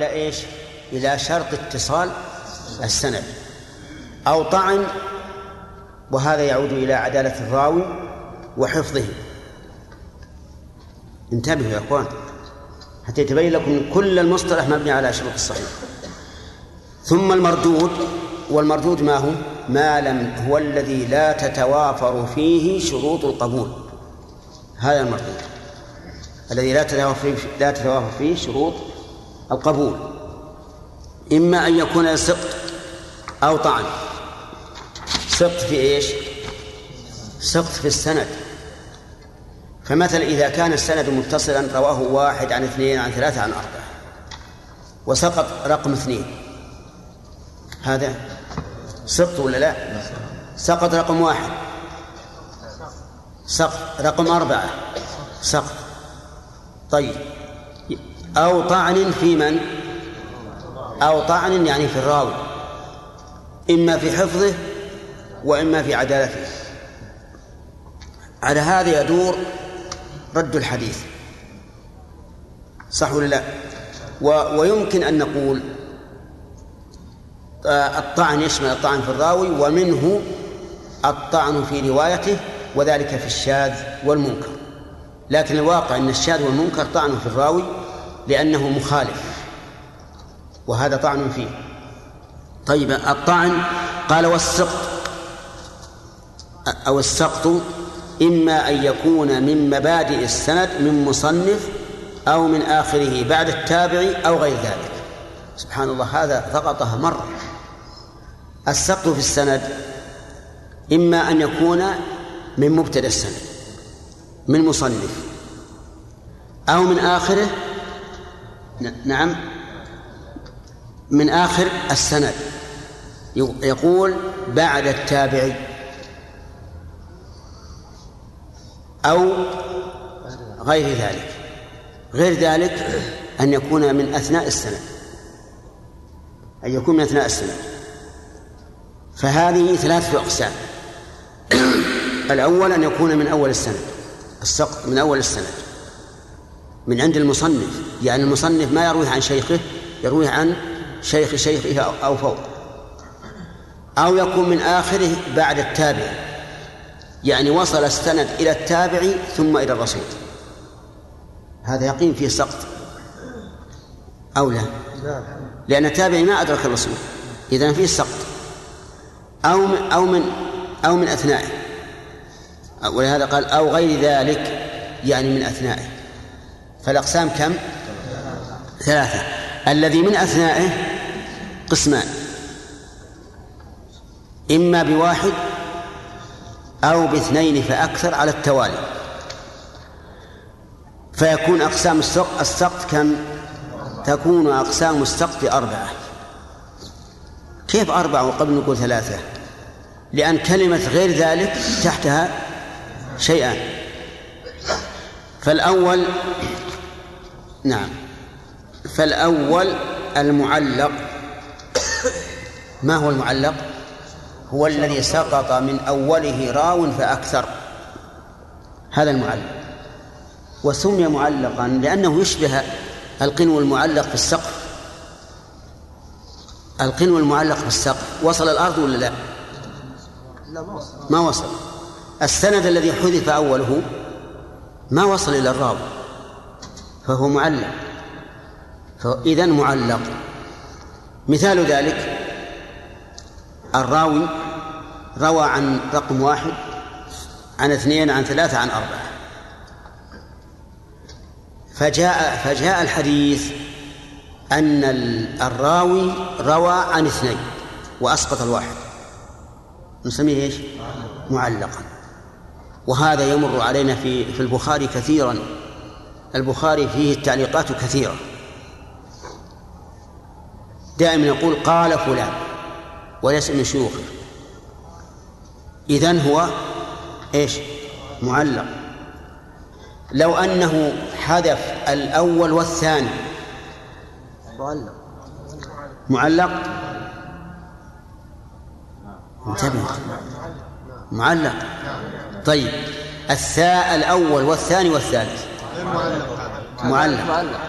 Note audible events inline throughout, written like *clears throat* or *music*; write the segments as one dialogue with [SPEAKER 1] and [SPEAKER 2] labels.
[SPEAKER 1] إلى إيش؟ إلى شرط اتصال السند. أو طعن وهذا يعود إلى عدالة الراوي وحفظه. انتبهوا يا إخوان حتى يتبين لكم كل المصطلح مبني على شروط الصحيح. ثم المردود والمردود ما هو؟ ما لم هو الذي لا تتوافر فيه شروط القبول. هذا المردود. الذي لا تتوافر فيه لا تتوافر فيه شروط القبول إما أن يكون سقط أو طعن. سقط في إيش؟ سقط في السند. فمثلا إذا كان السند متصلا رواه واحد عن اثنين عن ثلاثة عن أربعة. وسقط رقم اثنين. هذا سقط ولا لا؟ سقط رقم واحد. سقط رقم أربعة. سقط. طيب. أو طعن في من؟ أو طعن يعني في الراوي. إما في حفظه وإما في عدالته. على هذا يدور رد الحديث. صح ولا لا؟ ويمكن أن نقول آه، الطعن يشمل الطعن في الراوي ومنه الطعن في روايته وذلك في الشاذ والمنكر. لكن الواقع أن الشاذ والمنكر طعن في الراوي لأنه مخالف. وهذا طعن فيه. طيب الطعن قال والسقط. أو السقط إما أن يكون من مبادئ السند من مصنف أو من آخره بعد التابع أو غير ذلك. سبحان الله هذا ضغطها مرة. السقط في السند إما أن يكون من مبتدأ السند من مصنف أو من آخره نعم. من آخر السند. يقول بعد التابعي. أو غير ذلك. غير ذلك أن يكون من أثناء السنة أن يكون من أثناء السنة فهذه ثلاثة أقسام. الأول أن يكون من أول السنة السقط من أول السنة من عند المصنف. يعني المصنف ما يرويه عن شيخه يرويه عن شيخ شيخه أو فوق. أو يكون من آخره بعد التابع. يعني وصل السند إلى التابع ثم إلى الرسول. هذا يقين فيه سقط أو لا؟ لأن التابع ما أدرك الرسول. إذا فيه سقط أو من أو من أو من أثنائه. ولهذا قال أو غير ذلك. يعني من أثنائه. فالأقسام كم؟ ثلاثة. الذي من أثنائه قسمان. إما بواحد أو باثنين فأكثر على التوالي. فيكون أقسام السقط كم؟ تكون أقسام السقط أربعة. كيف أربعة وقبل نقول ثلاثة؟ لأن كلمة غير ذلك تحتها شيئان. فالأول نعم. فالأول المعلق. ما هو المعلق؟ هو الذي سقط من أوله راو فأكثر. هذا المعلق. وسمي معلقا لأنه يشبه القنو المعلق في السقف. القنو المعلق في السقف. وصل الأرض ولا لا؟ ما وصل. السند الذي حذف أوله ما وصل إلى الراوي فهو معلق. فإذا معلق. مثال ذلك الراوي روى عن رقم واحد عن اثنين عن ثلاثة عن أربعة. فجاء فجاء الحديث أن الراوي روى عن اثنين وأسقط الواحد. نسميه إيش؟ معلقا. وهذا يمر علينا في في البخاري كثيرا. البخاري فيه التعليقات كثيرة. دائما يقول قال فلان وليس من شيوخه. إذن هو إيش؟ معلق. لو أنه حذف الأول والثاني. معلق. معلق؟ انتبه. معلق. طيب الثاء الأول والثاني والثالث.
[SPEAKER 2] غير معلق
[SPEAKER 1] معلق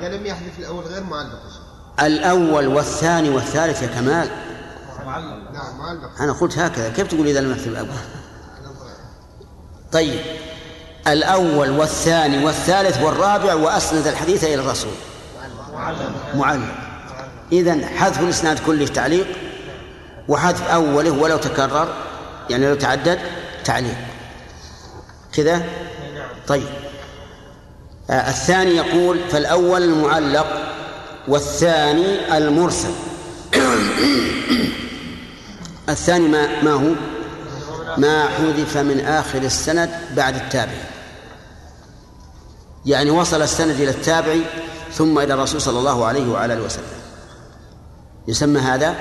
[SPEAKER 2] إذا لم يحذف الأول غير معلق
[SPEAKER 1] الأول والثاني والثالث يا كمال. أنا قلت هكذا. كيف تقول إذا لم يكتب الأول؟ طيب. الأول والثاني والثالث والرابع وأسند الحديث إلى الرسول. معلق إذا حذف الإسناد كله تعليق وحذف أوله ولو تكرر يعني لو تعدد تعليق. كذا؟ طيب. الثاني يقول فالأول المعلق والثاني المرسل. *coughs* الثاني ما ما هو؟ ما حذف من آخر السند بعد التابع يعني وصل السند إلى التابع ثم إلى الرسول صلى الله عليه وعلى آله وسلم. يسمى هذا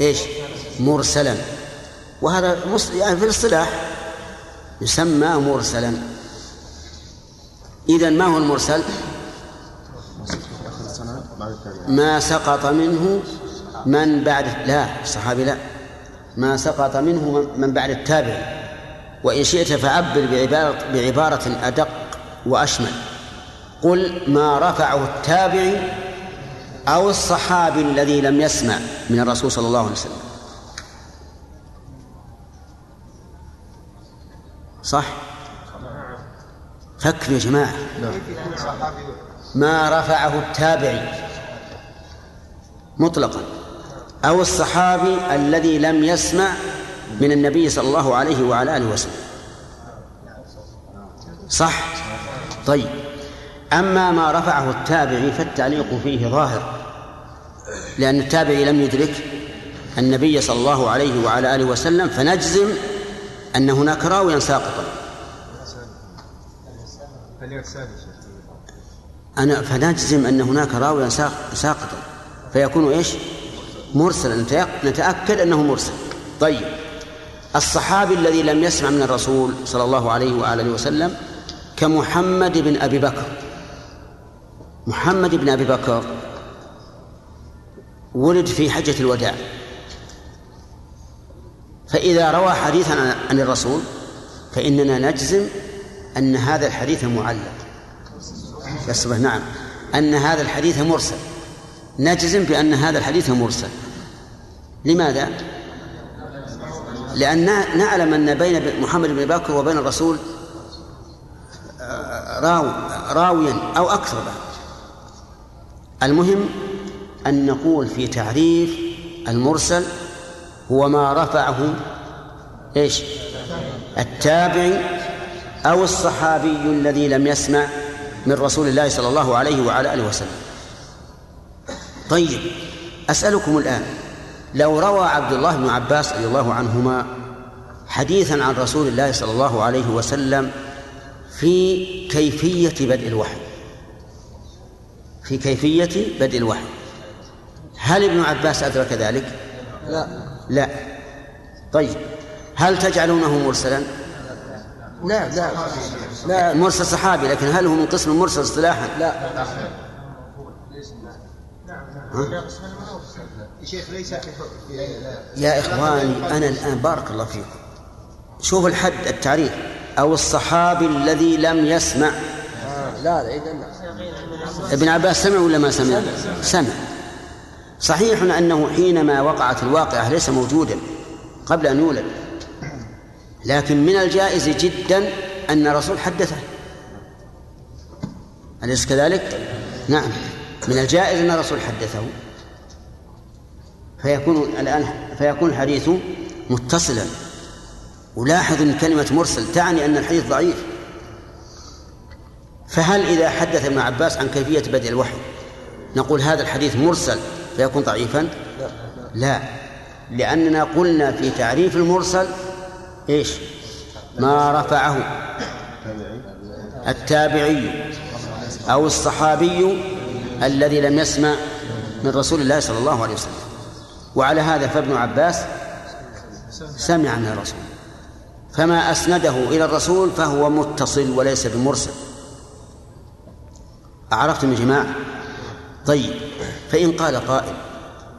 [SPEAKER 1] إيش؟ مرسلا. وهذا يعني في الاصطلاح يسمى مرسلا. إذا ما هو المرسل؟ ما سقط منه من بعد لا الصحابي لا. ما سقط منه من بعد التابع. وإن شئت فعبر بعبارة, بعبارة أدق وأشمل. قل ما رفعه التابعي أو الصحابي الذي لم يسمع من الرسول صلى الله عليه وسلم. صح؟ فكر يا جماعة. ما رفعه التابعي مطلقا. أو الصحابي الذي لم يسمع من النبي صلى الله عليه وعلى آله وسلم. صح؟ طيب. أما ما رفعه التابعي فالتعليق فيه ظاهر. لأن التابعي لم يدرك النبي صلى الله عليه وعلى آله وسلم فنجزم أن هناك راويا ساقطا. أنا فنجزم أن هناك راويا ساقطا. فيكون إيش؟ مرسلا. نتأكد أنه مرسل. طيب. الصحابي الذي لم يسمع من الرسول صلى الله عليه وآله وسلم كمحمد بن أبي بكر. محمد بن أبي بكر ولد في حجة الوداع. فإذا روى حديثا عن الرسول فإننا نجزم أن هذا الحديث معلق. يصبح نعم. أن هذا الحديث مرسل. نجزم بأن هذا الحديث مرسل. لماذا؟ لأن نعلم أن بين محمد بن بكر وبين الرسول آه، راو راويا أو أكثر المهم أن نقول في تعريف المرسل هو ما رفعه إيش؟ التابعي أو الصحابي الذي لم يسمع من رسول الله صلى الله عليه وعلى آله وسلم. طيب أسألكم الآن لو روى عبد الله بن عباس رضي الله عنهما حديثا عن رسول الله صلى الله عليه وسلم في كيفية بدء الوحي؟ في كيفية بدء الوحي. هل ابن عباس أدرك ذلك؟
[SPEAKER 2] لا.
[SPEAKER 1] لا. طيب هل تجعلونه مرسلا؟
[SPEAKER 2] لا لا.
[SPEAKER 1] لا مرسل صحابي لكن هل هو من قسم المرسل اصطلاحا؟
[SPEAKER 2] لا.
[SPEAKER 3] شيخ ليس
[SPEAKER 1] يا إخواني أنا الآن بارك الله فيكم. شوف الحد التعريف. أو الصحابي الذي لم يسمع.
[SPEAKER 2] لا لا
[SPEAKER 1] ابن عباس سمع ولا ما سمع؟ سمع. صحيح أنه حينما وقعت الواقعة ليس موجودا قبل أن يولد. لكن من الجائز جدا أن الرسول حدثه. أليس كذلك؟ نعم. من الجائز أن الرسول حدثه. فيكون الآن فيكون الحديث متصلا. ولاحظ أن كلمة مرسل تعني أن الحديث ضعيف. فهل إذا حدث ابن عباس عن كيفية بدء الوحي نقول هذا الحديث مرسل فيكون ضعيفا؟ لا. لأننا قلنا في تعريف المرسل إيش؟ ما رفعه. التابعي أو الصحابي الذي لم يسمع من رسول الله صلى الله عليه وسلم. وعلى هذا فابن عباس سمع من الرسول. فما أسنده إلى الرسول فهو متصل وليس بمرسل. أعرفتم يا جماعة؟ طيب فإن قال قائل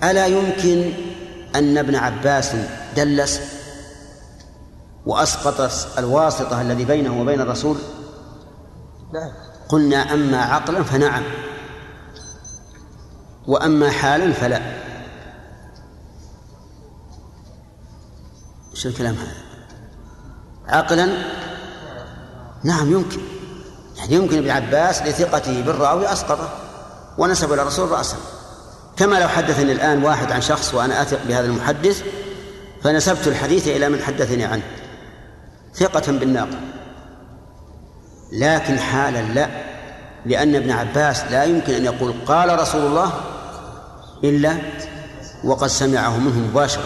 [SPEAKER 1] ألا يمكن أن ابن عباس دلس؟ وأسقط الواسطة الذي بينه وبين الرسول؟ قلنا أما عقلا فنعم. وأما حالا فلا. إيش الكلام هذا؟ عقلا؟ نعم يمكن. يعني يمكن ابن عباس لثقته بالراوي أسقطه ونسب إلى الرسول رأسا. كما لو حدثني الآن واحد عن شخص وأنا أثق بهذا المحدث فنسبت الحديث إلى من حدثني عنه. ثقة بالناقل لكن حالا لا لأن ابن عباس لا يمكن أن يقول قال رسول الله إلا وقد سمعه منه مباشرة.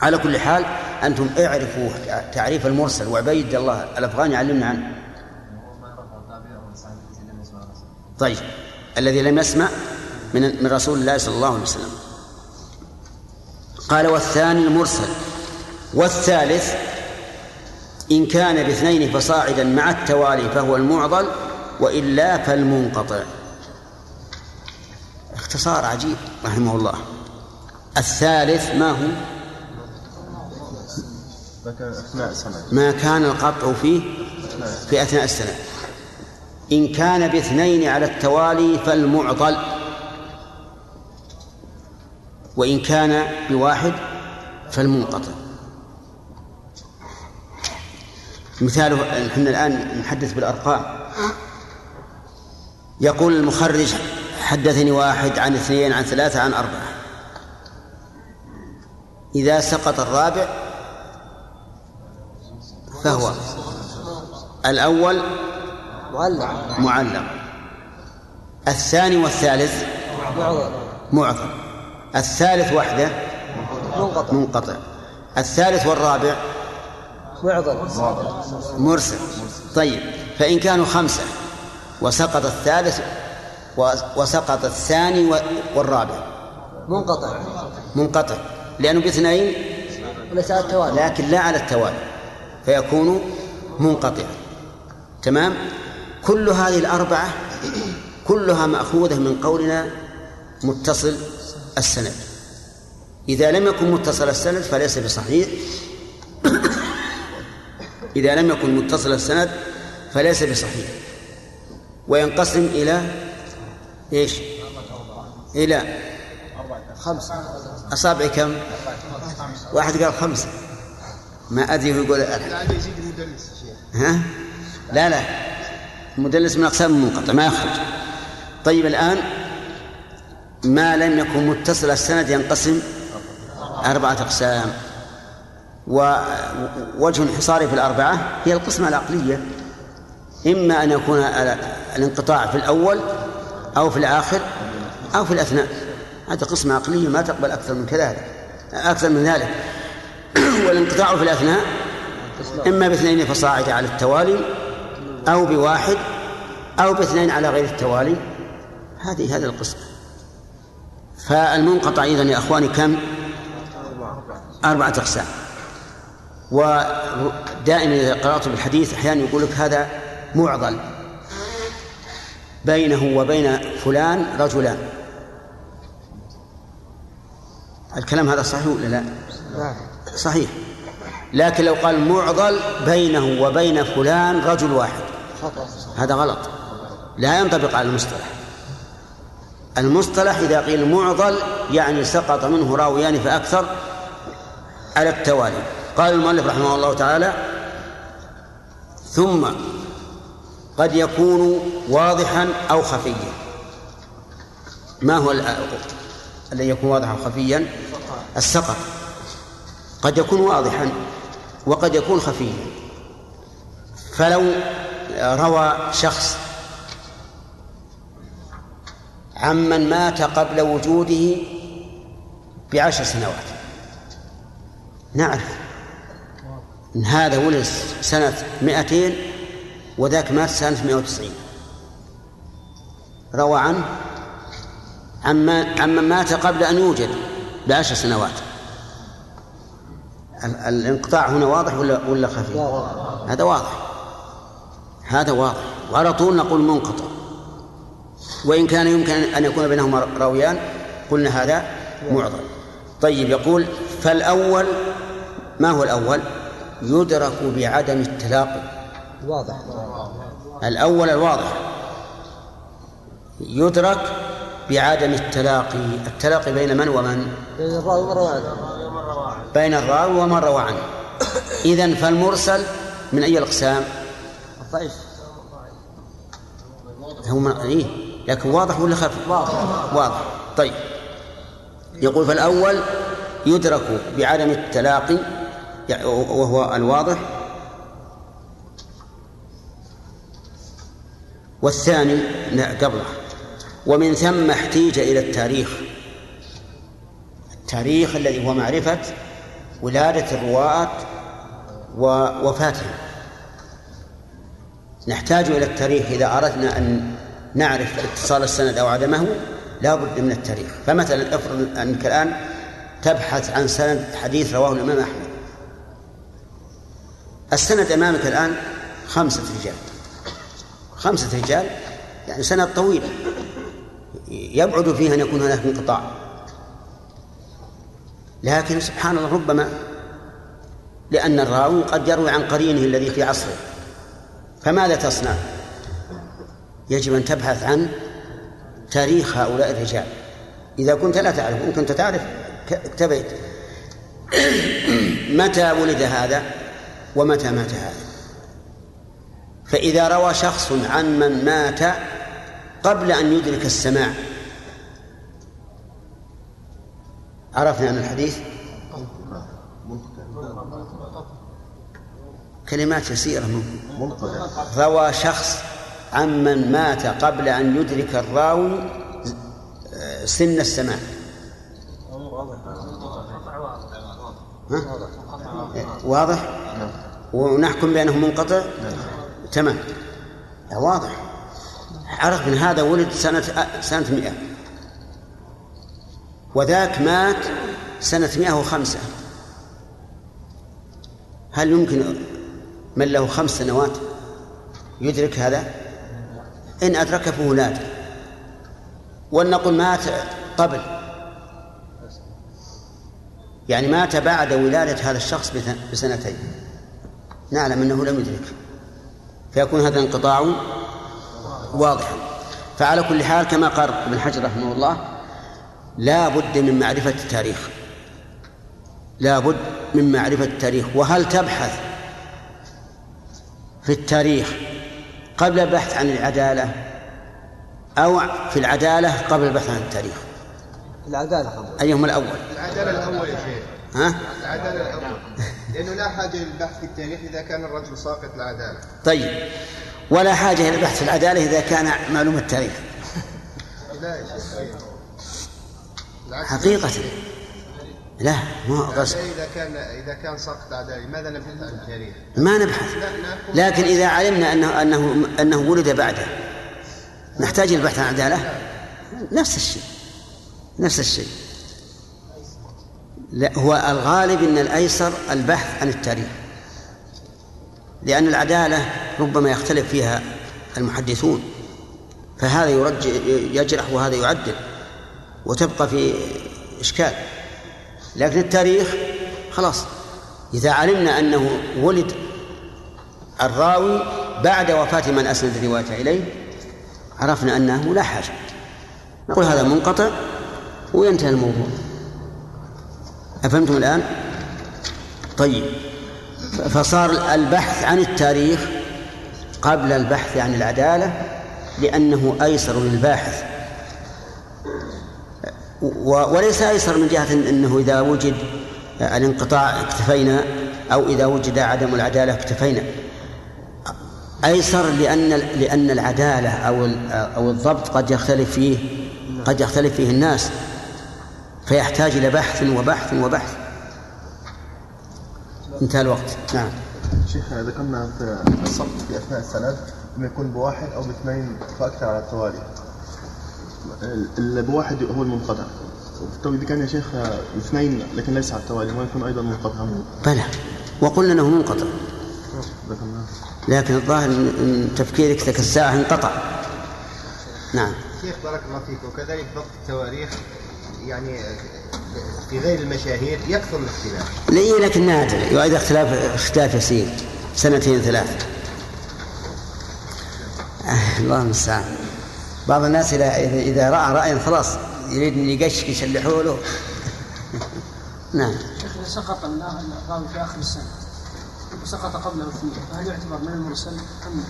[SPEAKER 1] على كل حال أنتم اعرفوا تعريف المرسل وعبيد الله الأفغاني علمنا عنه. طيب الذي لم يسمع من من رسول الله صلى الله عليه وسلم. قال والثاني المرسل والثالث إن كان باثنين فصاعدا مع التوالي فهو المعضل وإلا فالمنقطع. اختصار عجيب رحمه الله. الثالث ما هو؟ ما كان القطع فيه في أثناء السنة. إن كان باثنين على التوالي فالمعضل. وإن كان بواحد فالمنقطع. مثاله نحن الآن نحدث بالأرقام. يقول المخرج حدثني واحد عن اثنين عن ثلاثة عن أربعة. إذا سقط الرابع فهو الأول
[SPEAKER 2] معلق
[SPEAKER 1] معلق. الثاني والثالث معظم. الثالث وحده
[SPEAKER 2] منقطع.
[SPEAKER 1] منقطع. الثالث والرابع
[SPEAKER 2] معضل.
[SPEAKER 1] مرسل. طيب. فإن كانوا خمسة وسقط الثالث وسقط الثاني والرابع.
[SPEAKER 2] منقطع.
[SPEAKER 1] منقطع. لأنه باثنين؟
[SPEAKER 2] وليس على التوالي.
[SPEAKER 1] لكن لا على التوالي. فيكون منقطعا تمام؟ كل هذه الأربعة كلها مأخوذة من قولنا متصل السند. إذا لم يكن متصل السند فليس بصحيح. *coughs* إذا لم يكن متصل السند فليس بصحيح. وينقسم إلى إيش؟ إلى
[SPEAKER 2] خمسة
[SPEAKER 1] أصابع كم؟ واحد قال خمسة. ما أدري يقول
[SPEAKER 3] يزيد المدلس
[SPEAKER 1] ها؟ لا لا. المدلس من أقسام المنقطع ما يخرج. طيب الآن ما لم يكن متصل السند ينقسم أربعة أقسام. ووجه انحصاره في الأربعة هي القسمة العقلية. إما أن يكون الانقطاع في الأول أو في الآخر أو في الأثناء. هذه قسمة عقلية ما تقبل أكثر من كذلك أكثر من ذلك. *clears throat* والانقطاع في الأثناء إما باثنين فصاعد على التوالي أو بواحد أو باثنين على غير التوالي. هذه هذه القسمة. فالمنقطع أيضا يا أخواني كم؟ أربعة أقسام. ودائما إذا قرأت بالحديث أحيانا يقول لك هذا معضل. بينه وبين فلان رجلان. الكلام هذا صحيح ولا لا؟ صحيح. لكن لو قال معضل بينه وبين فلان رجل واحد. هذا غلط. لا ينطبق على المصطلح. المصطلح إذا قيل معضل يعني سقط منه راويان فأكثر على التوالي. قال المؤلف رحمه الله تعالى ثم قد يكون واضحا أو خفيا. ما هو الذي يكون واضحا أو خفيا؟ السقط. قد يكون واضحا وقد يكون خفيا. فلو روى شخص عمن مات قبل وجوده بعشر سنوات. نعرف. إن هذا ولد سنة مائتين وذاك مات سنة 190 روى عنه عمن عمن مات قبل أن يوجد بعشر سنوات. الانقطاع هنا واضح ولا ولا خفي؟ هذا واضح. هذا واضح. وعلى طول نقول منقطع. وإن كان يمكن أن يكون بينهما راويان قلنا هذا معضل. طيب يقول فالأول ما هو الأول؟ يدرك بعدم التلاقي.
[SPEAKER 2] واضح.
[SPEAKER 1] الأول الواضح. يدرك بعدم التلاقي. التلاقي بين من ومن؟
[SPEAKER 2] بين الراوي ومن
[SPEAKER 1] بين الراوي ومن روى عنه. إذن فالمرسل من أي الأقسام؟
[SPEAKER 2] الضعيف.
[SPEAKER 1] هو من... إيه؟ لكن واضح ولا خفي؟
[SPEAKER 2] واضح.
[SPEAKER 1] واضح. طيب. يقول فالأول يدرك بعدم التلاقي وهو الواضح. والثاني قبله. ومن ثم احتيج إلى التاريخ. التاريخ الذي هو معرفة ولادة الرواة ووفاتهم نحتاج إلى التاريخ. إذا أردنا أن نعرف اتصال السند أو عدمه لا بد من التاريخ. فمثلا افرض أنك الآن تبحث عن سند حديث رواه الإمام أحمد. السند أمامك الآن خمسة رجال. خمسة رجال يعني سند طويل. يبعد فيه أن يكون هناك انقطاع. لكن سبحان الله ربما لأن الراوي قد يروي عن قرينه الذي في عصره. فماذا تصنع؟ يجب أن تبحث عن تاريخ هؤلاء الرجال. إذا كنت لا تعرف إن كنت تعرف اكتفيت. *coughs* متى ولد هذا؟ ومتى مات هذا؟ فإذا روى شخص عن من مات قبل أن يدرك السماع. عرفنا أن الحديث كلمات يسيرة. روى شخص عمن مات قبل أن يدرك الراوي سن السماع؟ واضح؟ ونحكم بأنه منقطع؟ تمام. واضح. عرف من هذا ولد سنة سنة مئة. وذاك مات سنة مئة وخمسة. هل يمكن من له خمس سنوات يدرك هذا؟ إن أدرك فهو نادر ولنقل مات قبل. يعني مات بعد ولادة هذا الشخص بسنتين. نعلم أنه لم يدرك. فيكون هذا انقطاع واضحا. فعلى كل حال كما قال ابن حجر رحمه الله لا بد من معرفة التاريخ. لا بد من معرفة التاريخ. وهل تبحث في التاريخ قبل البحث عن العدالة أو في العدالة قبل البحث عن التاريخ؟
[SPEAKER 2] العدالة. قبل
[SPEAKER 1] أيهما الأول؟
[SPEAKER 3] العدالة الأول يا شيخ.
[SPEAKER 1] ها؟
[SPEAKER 3] العدالة الأول. لأنه لا حاجة للبحث في التاريخ إذا كان الرجل ساقط العدالة.
[SPEAKER 1] طيب. ولا حاجة إلى البحث في العدالة إذا كان معلوم التاريخ.
[SPEAKER 3] لا يا شيخ.
[SPEAKER 1] حقيقة. لا ما قصد
[SPEAKER 3] إذا كان إذا كان ساقط عدالة لماذا نبحث عن التاريخ؟
[SPEAKER 1] ما نبحث. لكن إذا علمنا أنه أنه أنه ولد بعده نحتاج البحث عن عدالة نفس الشيء. نفس الشيء. لا هو الغالب أن الأيسر البحث عن التاريخ. لأن العدالة ربما يختلف فيها المحدثون. فهذا يرج يجرح وهذا يعدل وتبقى في إشكال. لكن التاريخ خلاص. إذا علمنا أنه ولد الراوي بعد وفاة من أسند الرواية إليه عرفنا أنه لا حاجة. نقول هذا منقطع وينتهي الموضوع. أفهمتم الآن؟ طيب. فصار البحث عن التاريخ قبل البحث عن العدالة لأنه أيسر للباحث. وليس أيسر من جهة أنه إذا وجد الانقطاع اكتفينا أو إذا وجد عدم العدالة اكتفينا. أيسر لأن لأن العدالة أو أو الضبط قد يختلف فيه قد يختلف فيه الناس. فيحتاج إلى بحث وبحث وبحث. انتهى الوقت. نعم.
[SPEAKER 4] شيخ ذكرنا في الصف في أثناء السند انه يكون بواحد أو باثنين فأكثر على التوالي. اللي بواحد هو المنقطع. طيب إذا كان يا شيخ اثنين لكن ليس على التوالي ما يكون أيضا منقطع؟
[SPEAKER 1] بلى. وقلنا إنه منقطع. لكن الظاهر إن تفكيرك ذاك الساعة انقطع. نعم.
[SPEAKER 3] شيخ بارك الله فيك. وكذلك ضبط التواريخ. يعني في غير المشاهير يكثر الاختلاف.
[SPEAKER 1] لي لكن نادر يؤيد اختلاف اختلاف يسير. سنتين ثلاث آه الله المستعان. بعض الناس إذا إذا رأى رأيا خلاص يريد أن يقشك يشلحوا له. *laughs* نعم.
[SPEAKER 5] شيخ سقط الراوي في آخر السنة وسقط قبله اثنين فهل يعتبر من المرسل أم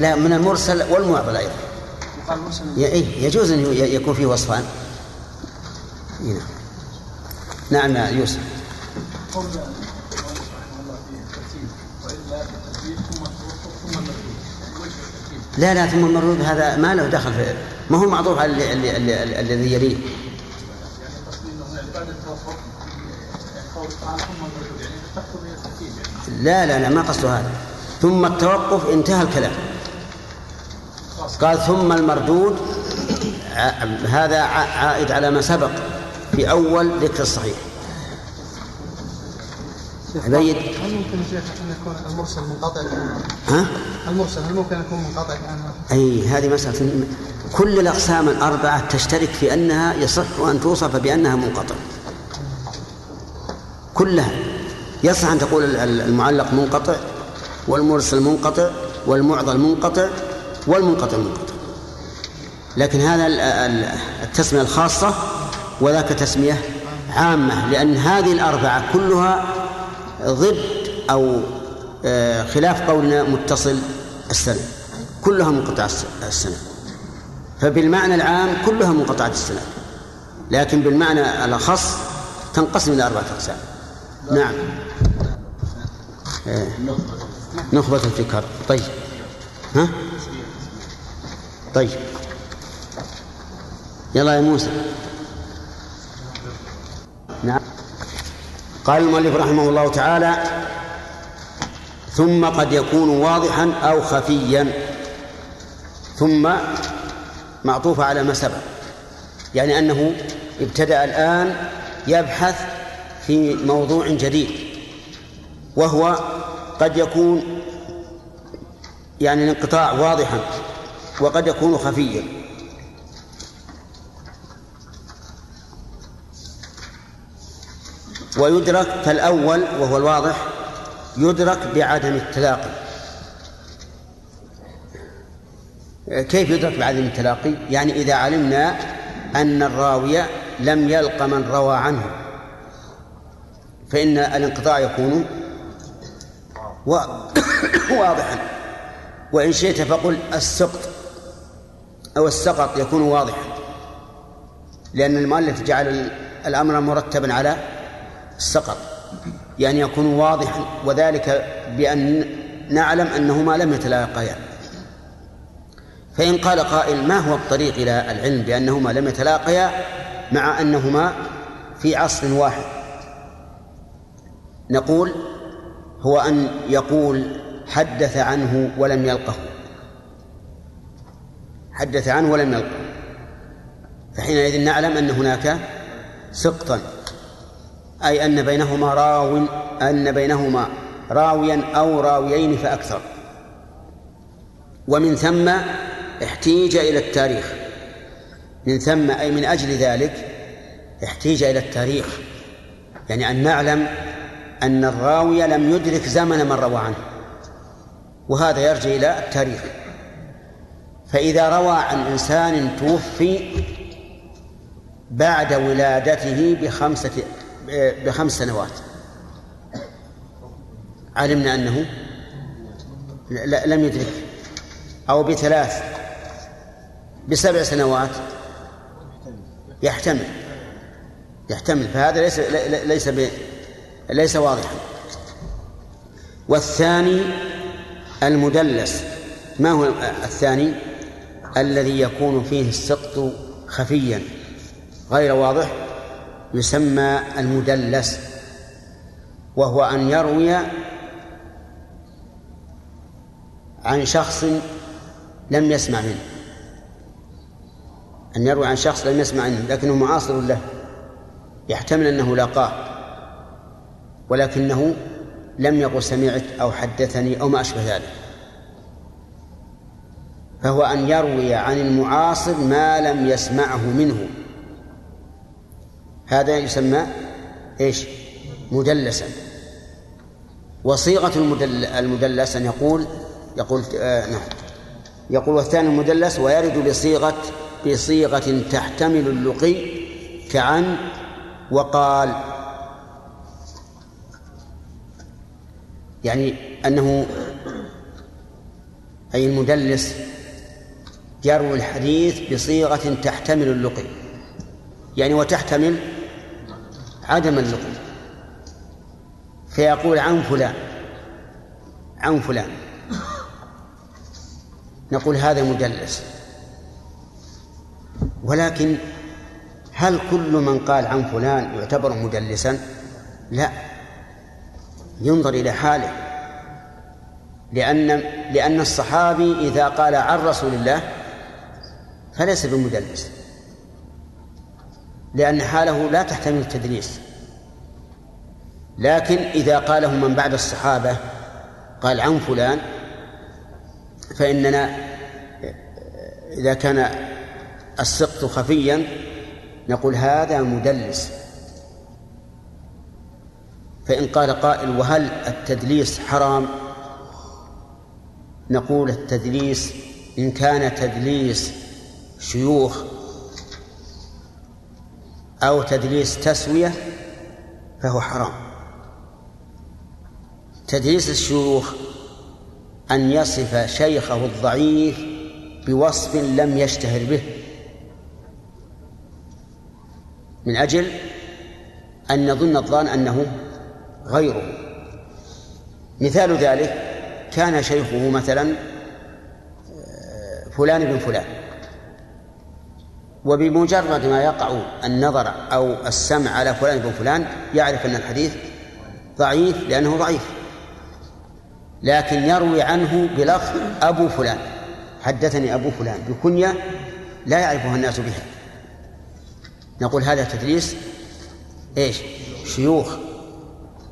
[SPEAKER 1] لا؟ من المرسل والمعضل أيضا.
[SPEAKER 5] يقال مرسل
[SPEAKER 1] إيه يجوز أن يكون فيه وصفان. إيه نعم نعم يا يوسف. لا لا ثم المردود هذا ما له دخل في ما هو المعطوف على اللي- اللي- اللي- الذي يليه. لا لا لا ما قصده هذا. ثم التوقف انتهى الكلام. قال ثم المردود هذا عائد على ما سبق. في أول ذكر الصحيح عبيد
[SPEAKER 6] هل ممكن شيخ أن يكون المرسل منقطع؟
[SPEAKER 1] ها؟
[SPEAKER 6] المرسل هل ممكن يكون منقطع عنه؟
[SPEAKER 1] أي هذه مسألة كل الأقسام الأربعة تشترك في أنها يصح أن توصف بأنها منقطع كلها يصح أن تقول ال- ال- المعلق منقطع والمرسل منقطع والمعضل منقطع والمنقطع منقطع لكن هذا ال- ال- التسمية الخاصة وذاك تسمية عامة لأن هذه الأربعة كلها ضد أو آه، خلاف قولنا متصل السنة كلها منقطع الس- السنة. فبالمعنى العام كلها منقطعة السنة لكن بالمعنى الأخص تنقسم إلى أربعة أقسام. نعم. آه، نخبة الفكر طيب. ها؟ طيب. يلا يا موسى. نعم. قال المؤلف رحمه الله تعالى ثم قد يكون واضحا أو خفيا. ثم معطوفة على ما سبق. يعني أنه ابتدأ الآن يبحث في موضوع جديد وهو قد يكون يعني الانقطاع واضحا وقد يكون خفيا. ويدرك فالأول وهو الواضح يدرك بعدم التلاقي. كيف يدرك بعدم التلاقي؟ يعني إذا علمنا أن الراوي لم يلق من روى عنه فإن الانقطاع يكون *coughs* واضحا. وإن شئت فقل السقط أو السقط يكون واضحا لأن المؤلف جعل ال- الأمر مرتبا على السقط يعني يكون واضحا وذلك بأن نعلم أنهما لم يتلاقيا. فإن قال قائل ما هو الطريق إلى العلم بأنهما لم يتلاقيا؟ مع أنهما في عصر واحد. نقول هو أن يقول حدث عنه ولم يلقه. حدث عنه ولم يلقه. فحينئذ نعلم أن هناك سقطا. أي أن بينهما راو أن بينهما راويا أو راويين فأكثر. ومن ثم احتيج إلى التاريخ. من ثم أي من أجل ذلك احتيج إلى التاريخ. يعني أن نعلم أن الراوي لم يدرك زمن من روى عنه. وهذا يرجع إلى التاريخ. فإذا روى عن إنسان توفي بعد ولادته بخمسة بخمس سنوات. علمنا أنه لم يدرك. أو بثلاث. بسبع سنوات. يحتمل. يحتمل. فهذا ليس ليس ليس واضحا. والثاني المدلس. ما هو الثاني؟ الذي يكون فيه السقط خفيا. غير واضح؟ يسمى المدلس وهو أن يروي عن شخص لم يسمع منه. أن يروي عن شخص لم يسمع منه لكنه معاصر له يحتمل أنه لاقاه ولكنه لم يقل سمعت أو حدثني أو ما أشبه ذلك. فهو أن يروي عن المعاصر ما لم يسمعه منه. هذا يسمى إيش؟ مدلسا. وصيغة المدل المدلس أن يقول يقول آه نعم. يقول والثاني المدلس ويرد بصيغة بصيغة تحتمل اللقي كعن وقال. يعني أنه أي المدلس يروي الحديث بصيغة تحتمل اللقي. يعني وتحتمل عدم اللقي فيقول عن فلان عن فلان. نقول هذا مدلس ولكن هل كل من قال عن فلان يعتبر مدلسا لا. ينظر إلى حاله. لأن لأن الصحابي إذا قال عن رسول الله فليس بمدلس لأن حاله لا تحتمل التدليس. لكن إذا قاله من بعد الصحابة قال عن فلان فإننا إذا كان السقط خفيا نقول هذا مدلس. فإن قال قائل وهل التدليس حرام؟ نقول التدليس إن كان تدليس شيوخ أو تدليس تسوية فهو حرام. تدليس الشيوخ أن يصف شيخه الضعيف بوصف لم يشتهر به. من أجل أن يظن الظان أنه غيره. مثال ذلك كان شيخه مثلا فلان بن فلان. وبمجرد ما يقع النظر أو السمع على فلان بن فلان يعرف أن الحديث ضعيف لأنه ضعيف. لكن يروي عنه بلفظ أبو فلان. حدثني أبو فلان بكنية لا يعرفها الناس بها. نقول هذا تدليس إيش؟ شيوخ.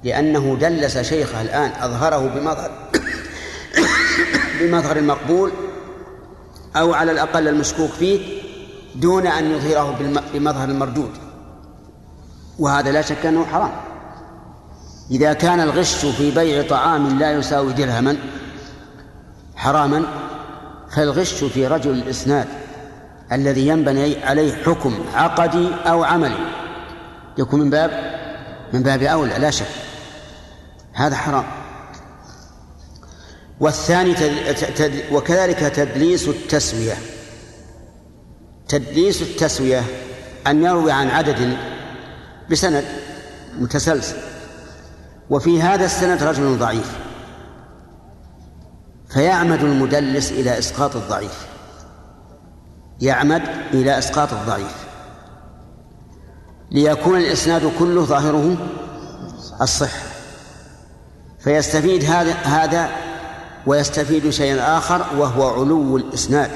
[SPEAKER 1] لأنه دلس شيخه الآن أظهره بمظهر *coughs* بمظهر المقبول أو على الأقل المشكوك فيه دون أن يظهره بمظهر المردود. وهذا لا شك أنه حرام. إذا كان الغش في بيع طعام لا يساوي درهما حراما فالغش في رجل الإسناد الذي ينبني عليه حكم عقدي أو عملي. يكون من باب من باب أولى لا شك. هذا حرام. والثاني تد... وكذلك تدليس التسوية. تدليس التسوية أن يروي عن عدد بسند متسلسل. وفي هذا السند رجل ضعيف. فيعمد المدلس إلى إسقاط الضعيف. يعمد إلى إسقاط الضعيف. ليكون الإسناد كله ظاهره الصحة فيستفيد هذا هذا ويستفيد شيئا آخر وهو علو الإسناد.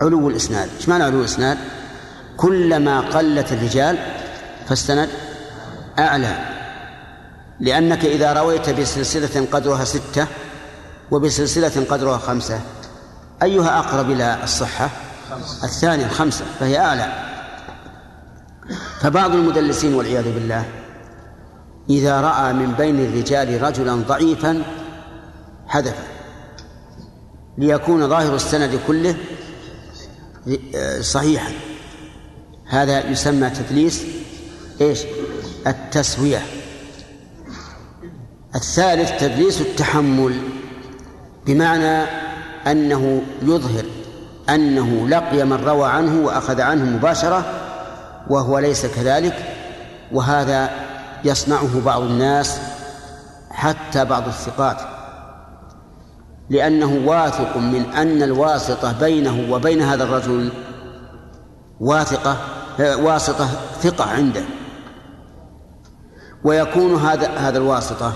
[SPEAKER 1] علو الإسناد. إيش معنى علو الإسناد؟ كلما قلت الرجال فالسند أعلى. لأنك إذا رويت بسلسلة قدرها ستة وبسلسلة قدرها خمسة أيها أقرب إلى الصحة؟ الثانية الخمسة فهي أعلى. فبعض المدلسين والعياذ بالله إذا رأى من بين الرجال رجلا ضعيفا حذف ليكون ظاهر السند كله صحيحا. هذا يسمى تدليس إيش؟ التسوية. الثالث تدليس التحمل بمعنى أنه يظهر أنه لقي من روى عنه وأخذ عنه مباشرة وهو ليس كذلك وهذا يصنعه بعض الناس حتى بعض الثقات. لأنه واثق من أن الواسطة بينه وبين هذا الرجل واثقة واسطة ثقة عنده. ويكون هذا هذا الواسطة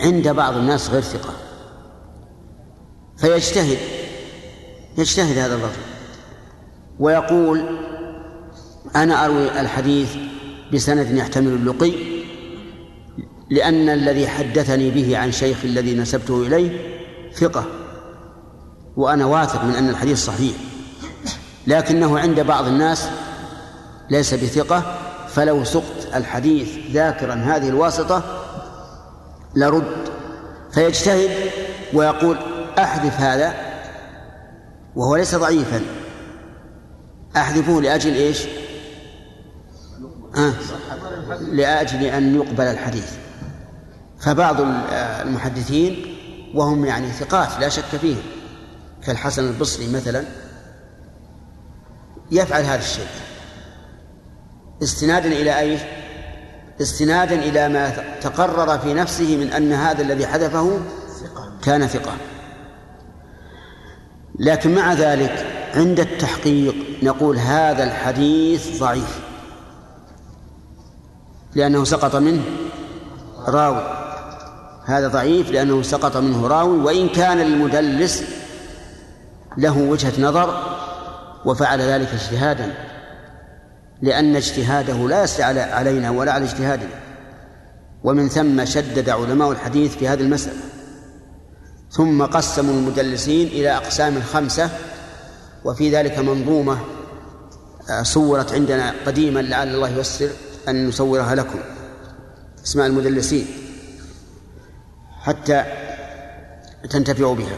[SPEAKER 1] عند بعض الناس غير ثقة. فيجتهد يجتهد هذا الرجل. ويقول أنا أروي الحديث بسند يحتمل اللقي لأن الذي حدثني به عن شيخ الذي نسبته إليه ثقة وأنا واثق من أن الحديث صحيح. لكنه عند بعض الناس ليس بثقة فلو سقت الحديث ذاكرا هذه الواسطة لرد. فيجتهد ويقول أحذف هذا وهو ليس ضعيفا. أحذفه لأجل إيش؟ آه. لأجل أن يقبل الحديث. فبعض المحدثين وهم يعني ثقات لا شك فيهم. كالحسن البصري مثلا يفعل هذا الشيء. استنادا إلى أي؟ استنادا إلى ما تقرر في نفسه من أن هذا الذي حذفه كان ثقة لكن مع ذلك عند التحقيق نقول هذا الحديث ضعيف. لأنه سقط منه راوي. هذا ضعيف لأنه سقط منه راوي وإن كان المدلس له وجهة نظر وفعل ذلك اجتهادا لأن اجتهاده لا يسري علينا ولا على اجتهادنا. ومن ثم شدد علماء الحديث في هذه المسألة. ثم قسموا المدلسين إلى أقسام خمسة وفي ذلك منظومة آه، صورت عندنا قديما لعل الله ييسر أن نصورها لكم. اسماء المدلسين. حتى تنتفعوا بها.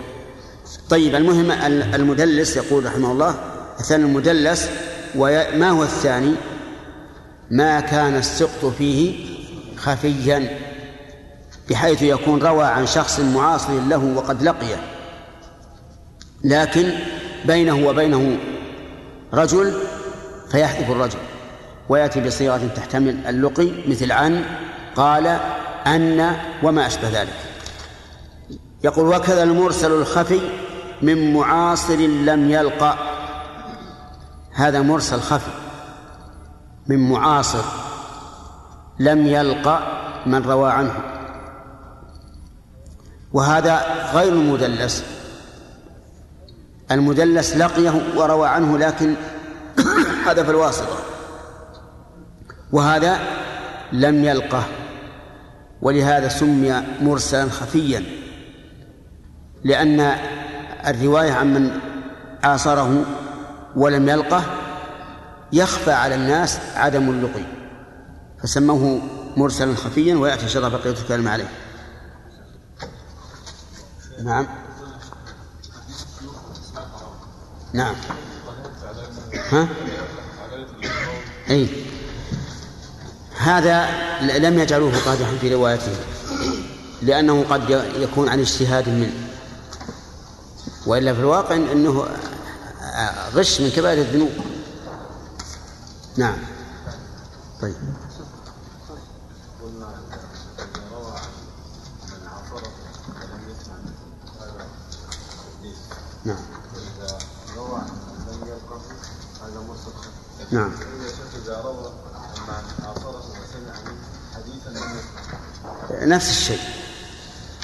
[SPEAKER 1] طيب المهم المدلس يقول رحمه الله الثاني المدلس وما هو الثاني؟ ما كان السقط فيه خفيا بحيث يكون روى عن شخص معاصر له وقد لقيه. لكن بينه وبينه رجل فيحذف الرجل ويأتي بصيغة تحتمل اللقي مثل عن قال أن وما أشبه ذلك. يقول وكذا المرسل الخفي من معاصر لم يلقى. هذا مرسل خفي. من معاصر لم يلقى من روى عنه. وهذا غير المدلس. المدلس لقيه وروى عنه لكن *coughs* حذف الواسطة. وهذا لم يلقه. ولهذا سمي مرسلا خفيا. لأن الرواية عن من عاصره ولم يلقه يخفى على الناس عدم اللقي فسموه مرسلا خفيا ويأتي شرع بقية الكلام عليه. نعم. نعم. ها؟ أي هذا لم يجعلوه قادحا في روايته لأنه قد يكون عن اجتهاد منه. وإلا في الواقع أنه غش من كبائر الذنوب. نعم. طيب. نعم. نعم. نفس الشيء.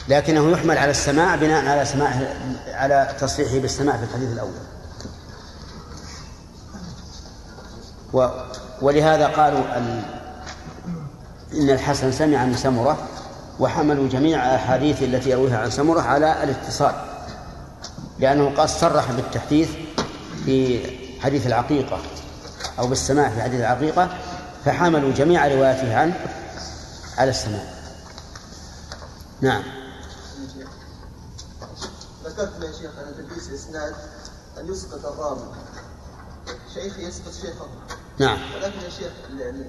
[SPEAKER 1] لكنه يحمل على السماع بناء على سماع على تصريحه بالسماع في الحديث الأول. و ولهذا قالوا أن إن الحسن سمع من سمرة وحملوا جميع الأحاديث التي يرويها عن سمرة على الاتصال لأنه قد صرح بالتحديث في حديث العقيقة أو بالسماع في حديث العقيقة فحملوا جميع رواياته عنه على السماع. نعم.
[SPEAKER 4] ذكرت يا شيخ أن تدليس إسناد أن يسقط الراوي شيخ يسقط شيخه.
[SPEAKER 1] نعم.
[SPEAKER 4] ولكن يا شيخ يعني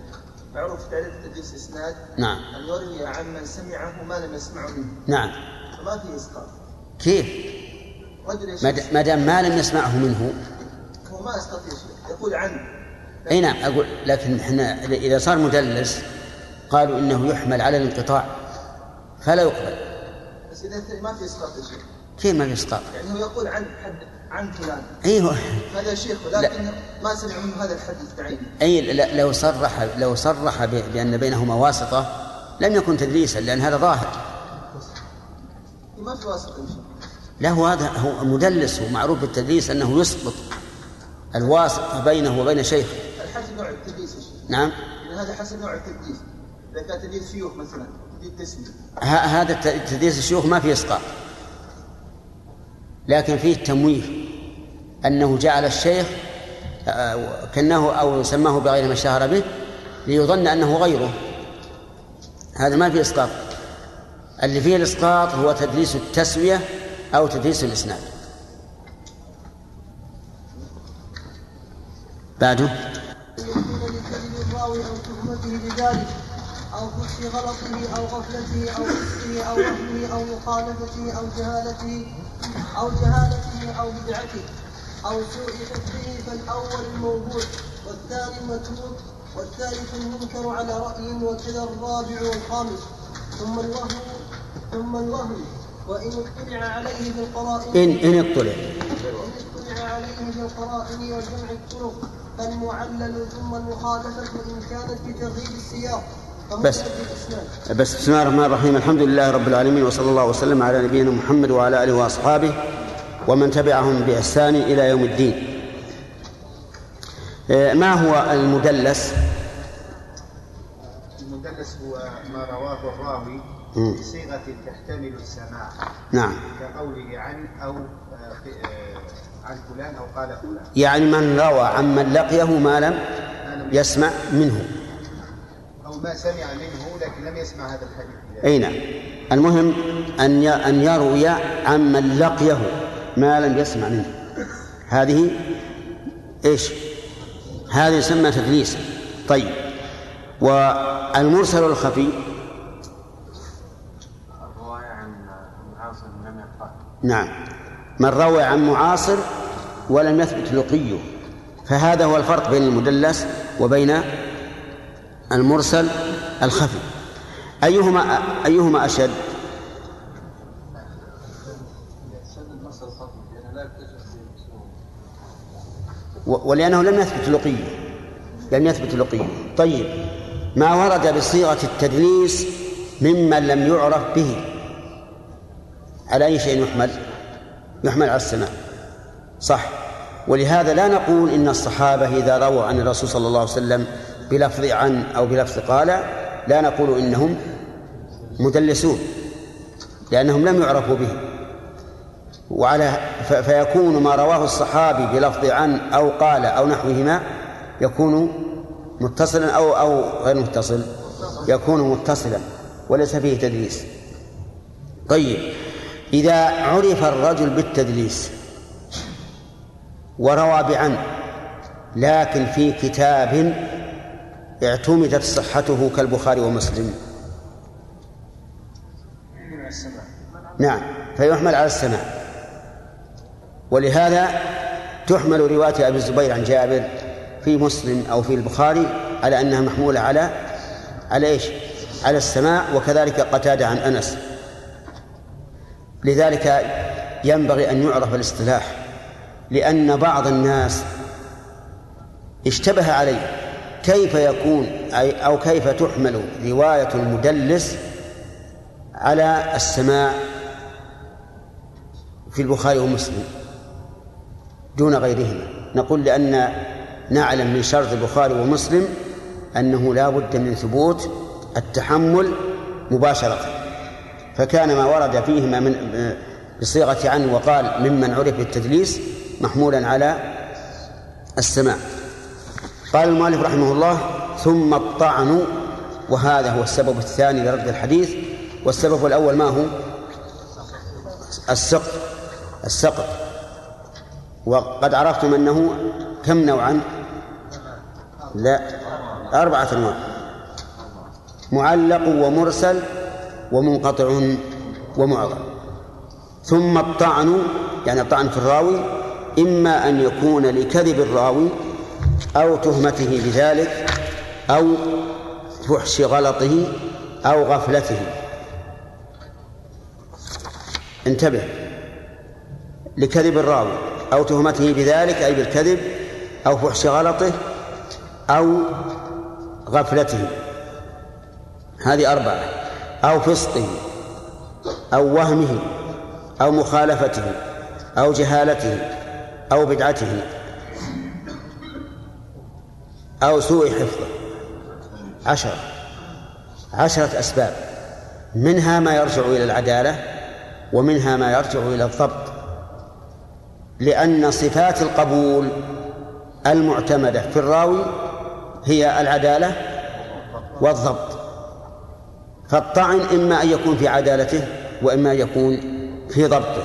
[SPEAKER 4] معروف تعريف تدليس إسناد
[SPEAKER 1] نعم.
[SPEAKER 4] أن يروي عن من سمعه ما لم يسمعه. منه
[SPEAKER 1] نعم.
[SPEAKER 4] فما في إسقاط
[SPEAKER 1] كيف؟ ما دام ما لم يسمعه منه.
[SPEAKER 4] هو ما أسقط يا شيخ. يقول عنه
[SPEAKER 1] أي نعم أقول لكن إحنا إذا صار مدلس قالوا إنه يحمل على الانقطاع فلا يقبل.
[SPEAKER 4] بس إذا ما في اسقاط شيخ.
[SPEAKER 1] كيف ما اسقاط؟
[SPEAKER 4] يعني هو يقول عن حد عن فلان.
[SPEAKER 1] أيوه
[SPEAKER 4] هذا شيخ ولكن ما سمع منه هذا الحديث بعينه.
[SPEAKER 1] أي لو صرح لو صرح بأن بينهما واسطة لم يكن تدليسا لأن هذا ظاهر.
[SPEAKER 4] ما في واسطة
[SPEAKER 1] لا هو هذا هو مدلس ومعروف بالتدليس أنه يسقط الواسطة بينه وبين شيخه.
[SPEAKER 4] الحسن نوع التدليس يا شيخ.
[SPEAKER 1] نعم.
[SPEAKER 4] يعني هذا حسب نوع التدليس. إذا كان تدليس شيوخ مثلا تدليس تسمية.
[SPEAKER 1] هذا تدليس الشيوخ ما فيه اسقاط لكن فيه تمويه أنه جعل الشيخ آه، كنه أو سماه بغير ما اشتهر به ليظن أنه غيره. هذا ما فيه إسقاط. اللي فيه الإسقاط هو تدليس التسوية أو تدليس الإسناد. بعده.
[SPEAKER 7] الراوي أو تهمته بذلك فحش غلطه أو غفلته أو فسقه أو وهمه أو مخالفته أو جهالته أو جهالته أو بدعته أو سوء حفظه فالأول الموضوع والثاني المتروك والثالث المنكر على رأي وكذا الرابع والخامس. ثم الوهم ثم الوهم وإن اطلع عليه بالقرائن
[SPEAKER 1] إن إن اطلع.
[SPEAKER 7] اطلع عليه بالقرائن وجمع الطرق فالمعلل ثم المخالفة إن كانت بتغيير السياق.
[SPEAKER 1] بس. بس بسم الله الرحمن الرحيم الحمد لله رب العالمين وصلى الله وسلم على نبينا محمد وعلى آله وأصحابه ومن تبعهم بإحسان إلى يوم الدين. آه، ما هو المدلس؟
[SPEAKER 3] المدلس هو ما رواه الراوي
[SPEAKER 1] مم.
[SPEAKER 3] بصيغة تحتمل السماع
[SPEAKER 1] نعم
[SPEAKER 3] كقوله عن أو آه، عن فلان أو قال فلان
[SPEAKER 1] يعني من روى عمن لقيه ما لم يسمع منه
[SPEAKER 3] ما سمع منه لكن لم يسمع هذا الحديث.
[SPEAKER 1] أي نعم. المهم أن ي- أن يروي عمن لقيه ما لم يسمع منه. هذه إيش؟ هذه يسمى تدليس. طيب. والمرسل الخفي؟
[SPEAKER 8] الرواية عن معاصر لم يقرأ.
[SPEAKER 1] نعم. من روى عن معاصر ولم يثبت لقيه. فهذا هو الفرق بين المدلس وبين المرسل الخفي. أيهما أيهما أشد؟ ولأنه لم يثبت لقية لم يثبت لقية. طيب ما ورد بصيغة التدليس ممن لم يعرف به؟ على أي شيء يحمل؟ يحمل على السماع صح. ولهذا لا نقول إن الصحابة إذا رووا عن الرسول صلى الله عليه وسلم بلفظ عن أو بلفظ قال لا نقول إنهم مدلسون لأنهم لم يعرفوا به. وعلى فيكون ما رواه الصحابي بلفظ عن أو قال أو نحوهما يكون متصلا أو أو غير متصل يكون متصلا وليس فيه تدليس. طيب إذا عرف الرجل بالتدليس وروى بعن لكن في كتاب اعتمدت صحته كالبخاري ومسلم. نعم فيحمل على السماع ولهذا تحمل رواية أبي الزبير عن جابر في مسلم أو في البخاري على أنها محمولة على على إيش؟ على السماع وكذلك قتادة عن أنس. لذلك ينبغي أن يعرف الاصطلاح لأن بعض الناس اشتبه عليه. كيف يكون أي أو كيف تحمل رواية المدلس على السماع في البخاري ومسلم دون غيرهما. نقول لأن نعلم من شرط البخاري ومسلم أنه لا بد من ثبوت التحمل مباشرة. فكان ما ورد فيهما من بصيغة عن وقال ممن عرف بالتدليس محمولا على السماع. قال المؤلف رحمه الله ثم الطعن وهذا هو السبب الثاني لرد الحديث والسبب الأول ما هو؟ السقط السقط. وقد عرفتم أنه كم نوعا؟ لا أربعة أنواع. معلق ومرسل ومنقطع ومعضل ثم الطعن يعني الطعن في الراوي إما أن يكون لكذب الراوي أو تهمته بذلك أو فحش غلطه أو غفلته. انتبه. لكذب الراوي. أو تهمته بذلك أي بالكذب أو فحش غلطه أو غفلته. هذه أربعة. أو فسقه أو وهمه أو مخالفته أو جهالته أو بدعته. أو سوء حفظه. عشرة عشرة أسباب. منها ما يرجع إلى العدالة ومنها ما يرجع إلى الضبط. لأن صفات القبول المعتمدة في الراوي هي العدالة والضبط. فالطعن إما أن يكون في عدالته وإما أن يكون في ضبطه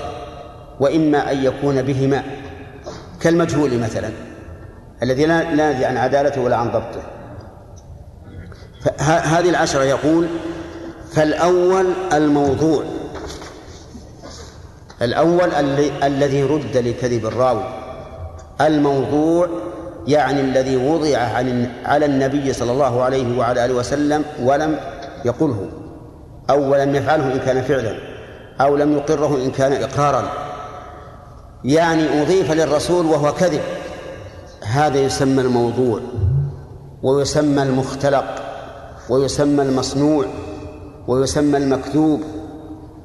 [SPEAKER 1] وإما أن يكون بهما. كالمجهول مثلا. الذي لا ندري عن عدالته ولا عن ضبطه. هذه العشرة يقول فالأول الموضوع الأول الذي رد لكذب الراوي. الموضوع يعني الذي وضع على النبي صلى الله عليه وعلى آله وسلم ولم يقله أو لم يفعله إن كان فعلا أو لم يقره إن كان إقرارا. يعني أضيف للرسول وهو كذب. هذا يسمى الموضوع ويسمى المختلق ويسمى المصنوع ويسمى المكذوب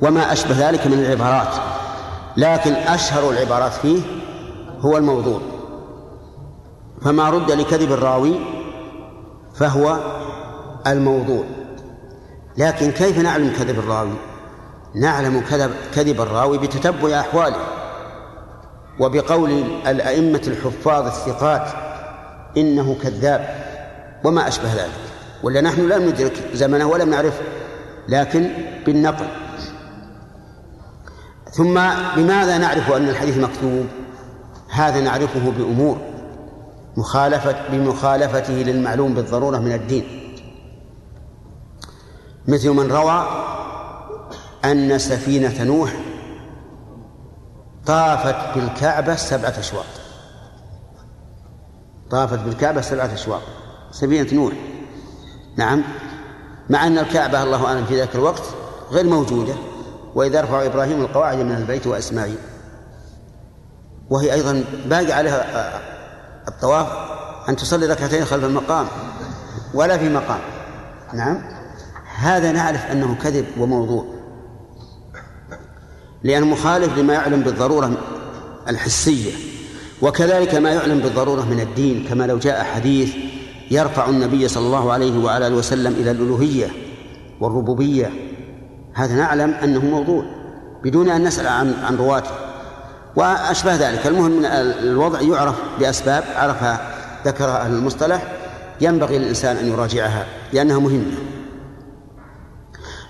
[SPEAKER 1] وما أشبه ذلك من العبارات. لكن أشهر العبارات فيه هو الموضوع. فما رد لكذب الراوي فهو الموضوع. لكن كيف نعلم كذب الراوي؟ نعلم كذب كذب الراوي بتتبع أحواله. وبقول الأئمة الحفاظ الثقات إنه كذاب وما أشبه ذلك. ولا نحن لم ندرك زمنه ولم نعرفه لكن بالنقل. ثم بماذا نعرف أن الحديث مكتوب؟ هذا نعرفه بأمور مخالفة بمخالفته للمعلوم بالضرورة من الدين. مثل من روى أن سفينة نوح طافت بالكعبة سبعة أشواط. طافت بالكعبة سبعة أشواط. سفينة نوح. نعم. مع أن الكعبة الله أعلم في ذاك الوقت غير موجودة وإذا رفع إبراهيم القواعد من البيت وإسماعيل. وهي أيضا باقي عليها الطواف أن تصلي ركعتين خلف المقام ولا في مقام. نعم. هذا نعرف أنه كذب وموضوع. لأنه مخالف لما يعلم بالضرورة الحسية وكذلك ما يعلم بالضرورة من الدين كما لو جاء حديث يرفع النبي صلى الله عليه وعلى آله وسلم إلى الألوهية والربوبية. هذا نعلم أنه موضوع بدون أن نسأل عن عن رواته. وأشبه ذلك المهم من الوضع يعرف بأسباب عرفها ذكرها أهل المصطلح ينبغي للإنسان أن يراجعها لأنها مهمة.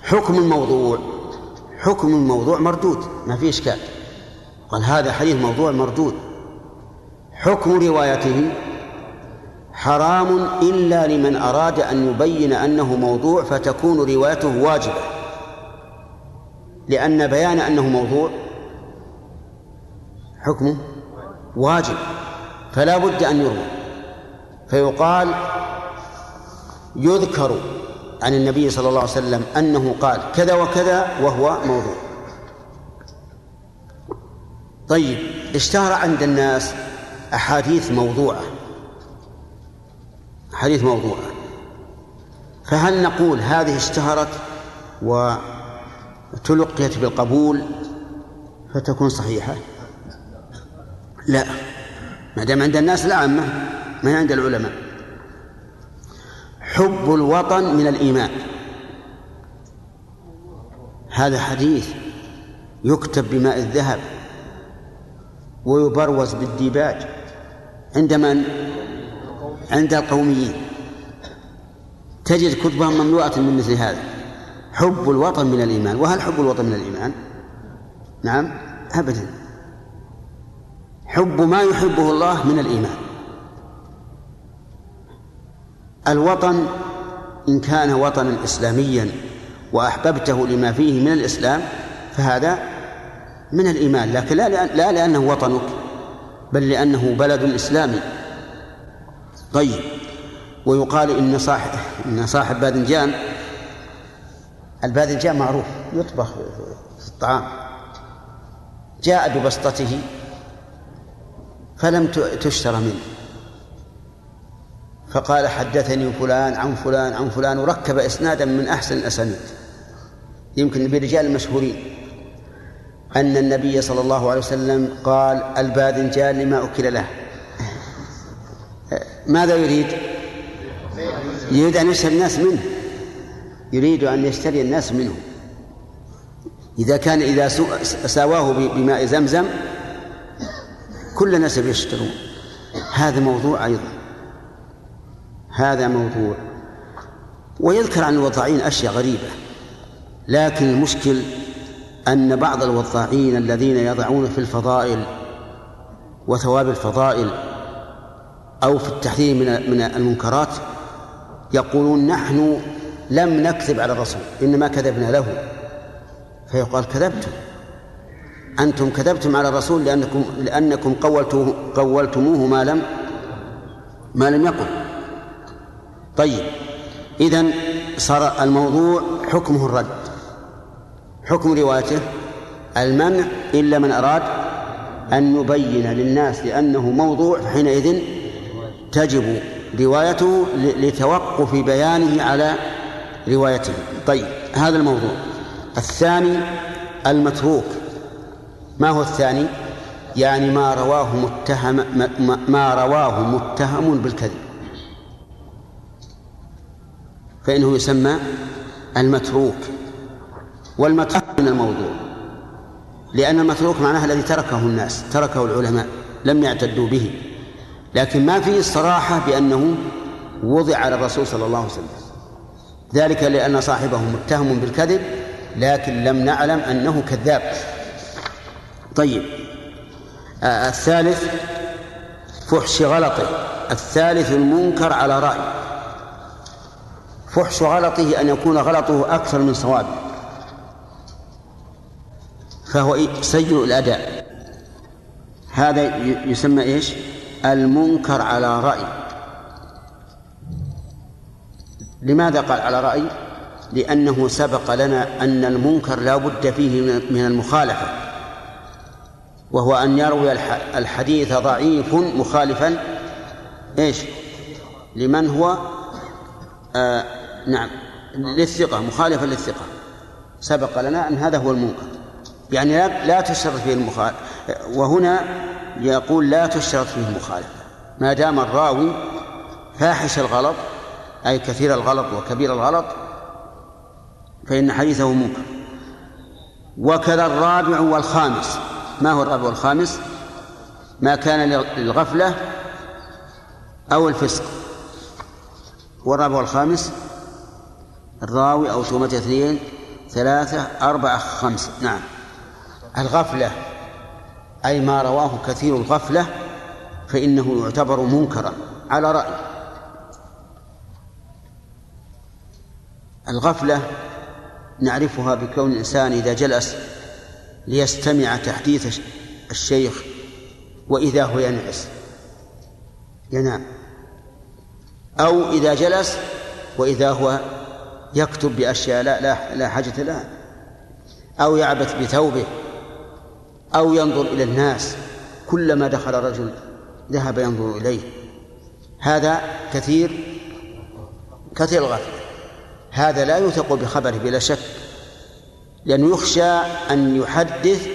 [SPEAKER 1] حكم الموضوع. حكم الموضوع مردود ما في إشكال. قال هذا حديث موضوع مردود. حكم روايته حرام إلا لمن أراد أن يبين أنه موضوع فتكون روايته واجبة. لأن بيان أنه موضوع حكمه واجب فلا بد أن يروى. فيقال يذكر عن النبي صلى الله عليه وسلم أنه قال كذا وكذا وهو موضوع. طيب اشتهر عند الناس أحاديث موضوعة. حديث موضوعة. فهل نقول هذه اشتهرت وتلقيت بالقبول فتكون صحيحة؟ لا. ما دام عند الناس العامة ما عند العلماء. حب الوطن من الإيمان. هذا حديث يكتب بماء الذهب ويبروز بالديباج عند من؟ عند القوميين. تجد كتبهم مملوءة من مثل هذا. حب الوطن من الإيمان. وهل حب الوطن من الإيمان؟ نعم أبدا. حب ما يحبه الله من الإيمان. الوطن إن كان وطنا إسلاميا وأحببته لما فيه من الإسلام فهذا من الإيمان. لكن لا لا لأنه وطنك بل لأنه بلد إسلامي. طيب ويقال إن صاحب إن صاحب باذنجان الباذنجان معروف يطبخ في الطعام. جاء ببسطته فلم تشترى منه. فقال حدثني فلان عن فلان عن فلان وركب إسنادا من أحسن الأسانيد. يمكن برجال المشهورين أن النبي صلى الله عليه وسلم قال الباذنجان لما أكل له. ماذا يريد؟ يريد أن يشتري الناس منه. يريد أن يشتري الناس منه. إذا كان إذا ساواه بماء زمزم كل الناس يشترون هذا موضوع أيضا. هذا موضوع. ويذكر عن الوضاعين أشياء غريبة لكن المشكل أن بعض الوضاعين الذين يضعون في الفضائل وثواب الفضائل أو في التحذير من من المنكرات يقولون نحن لم نكذب على الرسول إنما كذبنا له. فيقال كذبتم. أنتم كذبتم على الرسول لأنكم لأنكم قولتوه قولتموه ما لم ما لم يقل طيب. إذن صار الموضوع حكمه الرد. حكم روايته المنع إلا من أراد أن يبين للناس لأنه موضوع فحينئذ تجب روايته لتوقف بيانه على روايته. طيب هذا الموضوع. الثاني المتروك. ما هو الثاني؟ يعني ما رواه متهم ما رواه متهم بالكذب. فإنه يسمى المتروك. والمتروك من الموضوع لأن المتروك معناه الذي تركه الناس تركه العلماء لم يعتدوا به. لكن ما فيه الصراحة بأنه وضع على الرسول صلى الله عليه وسلم. ذلك لأن صاحبه متهم بالكذب لكن لم نعلم أنه كذاب. طيب. آه الثالث فحش غلطه. الثالث المنكر على رأي فحش غلطه أن يكون غلطه أكثر من صوابه فهو سيء الأداء. هذا يسمى إيش؟ المنكر على رأي. لماذا قال على رأي؟ لأنه سبق لنا أن المنكر لا بد فيه من المخالفة. وهو أن يروي الحديث ضعيف مخالفا. إيش؟ لمن هو؟ آه نعم. للثقة مخالفا للثقة. سبق لنا أن هذا هو المنكر يعني لا, لا تشترط فيه المخالفة وهنا يقول لا تشترط فيه المخالفة. ما دام الراوي فاحش الغلط أي كثير الغلط وكبير الغلط فإن حديثه منكر وكذا الرابع والخامس. ما هو الرابع والخامس؟ ما كان للغفلة أو الفسق. والرابع والخامس؟ الراوي أو تهمة اثنين ثلاثة أربعة خمسة. نعم. الغفلة أي ما رواه كثير الغفلة فإنه يعتبر منكرا. على رأي. الغفلة نعرفها بكون الإنسان إذا جلس ليستمع تحديث الشيخ وإذا هو ينعس. ينام. أو إذا جلس وإذا هو يكتب بأشياء لا لا, لا حاجة لها. أو يعبث بثوبه. أو ينظر إلى الناس. كلما دخل رجل ذهب ينظر إليه. هذا كثير كثير الغفلة هذا لا يوثق بخبره بلا شك. لأنه يخشى أن يحدث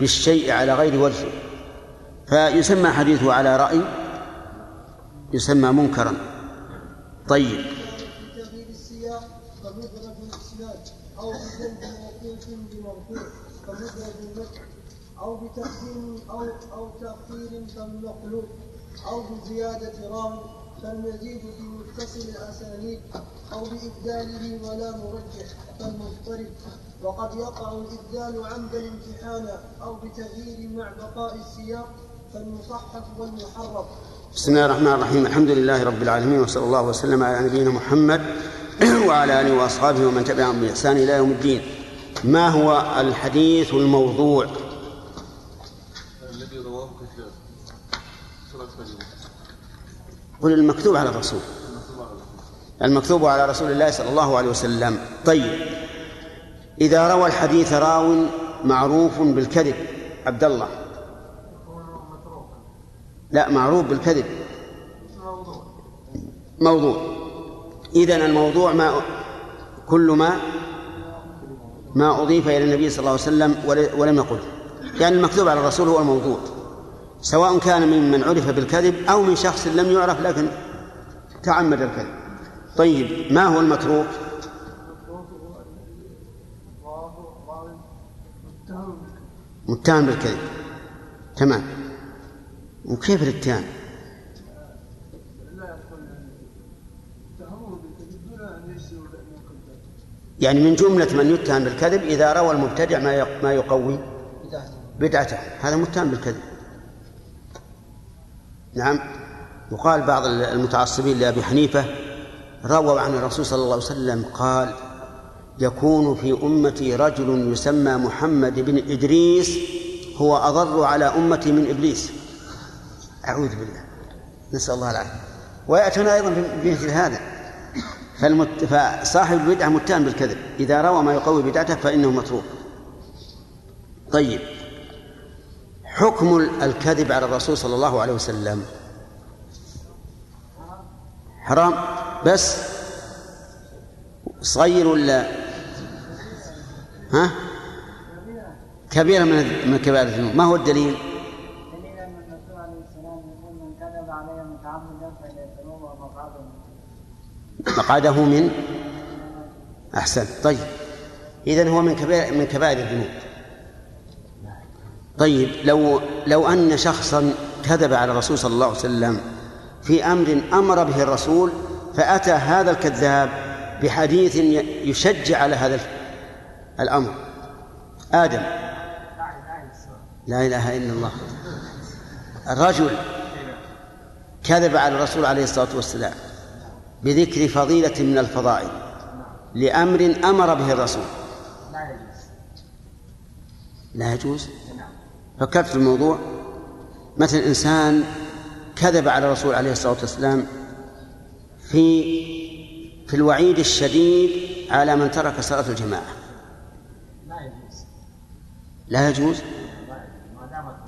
[SPEAKER 1] بالشيء على غير وجهه فيسمى حديثه على رأي يسمى منكرا. طيب
[SPEAKER 7] بتغيير السياق فمدرج الاسناد أو بجلب موقوف بمرفوع فمدرج المتن أو بتقديم أو أو تاخير كالمقلوب أو بزياده راوي فالمزيد في متصل الاسانيد أو بابداله ولا مرجح كالمضطرب وقد يقع الابدال عمدا امتحانا أو بتغيير مع بقاء السياق كالمصحف والمحرف
[SPEAKER 1] بسم الله الرحمن الرحيم الحمد لله رب العالمين وصلى الله وسلم على نبينا محمد *clears throat* وعلى آله وأصحابه ومن تبعهم بإحسان إلى يوم الدين. ما هو الحديث الموضوع
[SPEAKER 8] الذي رواه كثير صلاة الفجر
[SPEAKER 1] قل المكتوب على الرسول. المكتوب على رسول الله صلى الله عليه وسلم. طيب. إذا روى الحديث راو معروف بالكذب عبد الله. لا معروف بالكذب. موضوع. إذن الموضوع ما كل ما ما أضيف إلى النبي صلى الله عليه وسلم ول- ولم يقل. يعني المكتوب على الرسول هو الموضوع. سواء كان ممن عرف بالكذب أو من شخص لم يعرف لكن تعمد الكذب. طيب ما هو المتروك؟ متهم بالكذب. تمام. وكيف الاتهام يعني من جملة من يتهم بالكذب إذا روى المبتدع ما يق- ما يقوي؟ بدعته. هذا متهم بالكذب. نعم. وقال بعض المتعصبين لأبي حنيفة رووا عن الرسول صلى الله عليه وسلم قال يكون في أمتي رجل يسمى محمد بن إدريس هو أضر على أمتي من إبليس. أعوذ بالله. نسأل الله العافية. ويأتون أيضا بمثل هذا. فالمت... فصاحب البدعة متهم بالكذب. إذا روى ما يقوي بدعته فإنه متروك. طيب. حكم الكذب على الرسول صلى الله عليه وسلم. حرام؟ بس صغير ولا ها؟ كبيرة من من كبائر الذنوب. ما هو الدليل؟
[SPEAKER 9] مقعده من
[SPEAKER 1] أحسن. طيب إذن هو من كبائر من كبائر الذنوب. طيب لو لو أن شخصا كذب على الرسول صلى الله عليه وسلم في أمر أمر به الرسول فأتى هذا الكذاب بحديث يشجع على هذا الأمر. آدم. لا إله إلا الله. الرجل كذب على الرسول عليه الصلاة والسلام بذكر فضيلة من الفضائل لأمر أمر به الرسول.
[SPEAKER 9] لا يجوز.
[SPEAKER 1] لا يجوز؟ فكرت في الموضوع. مثل إنسان كذب على الرسول عليه الصلاة والسلام في في الوعيد الشديد على من ترك صلاة الجماعة.
[SPEAKER 9] لا يجوز؟
[SPEAKER 1] لا يجوز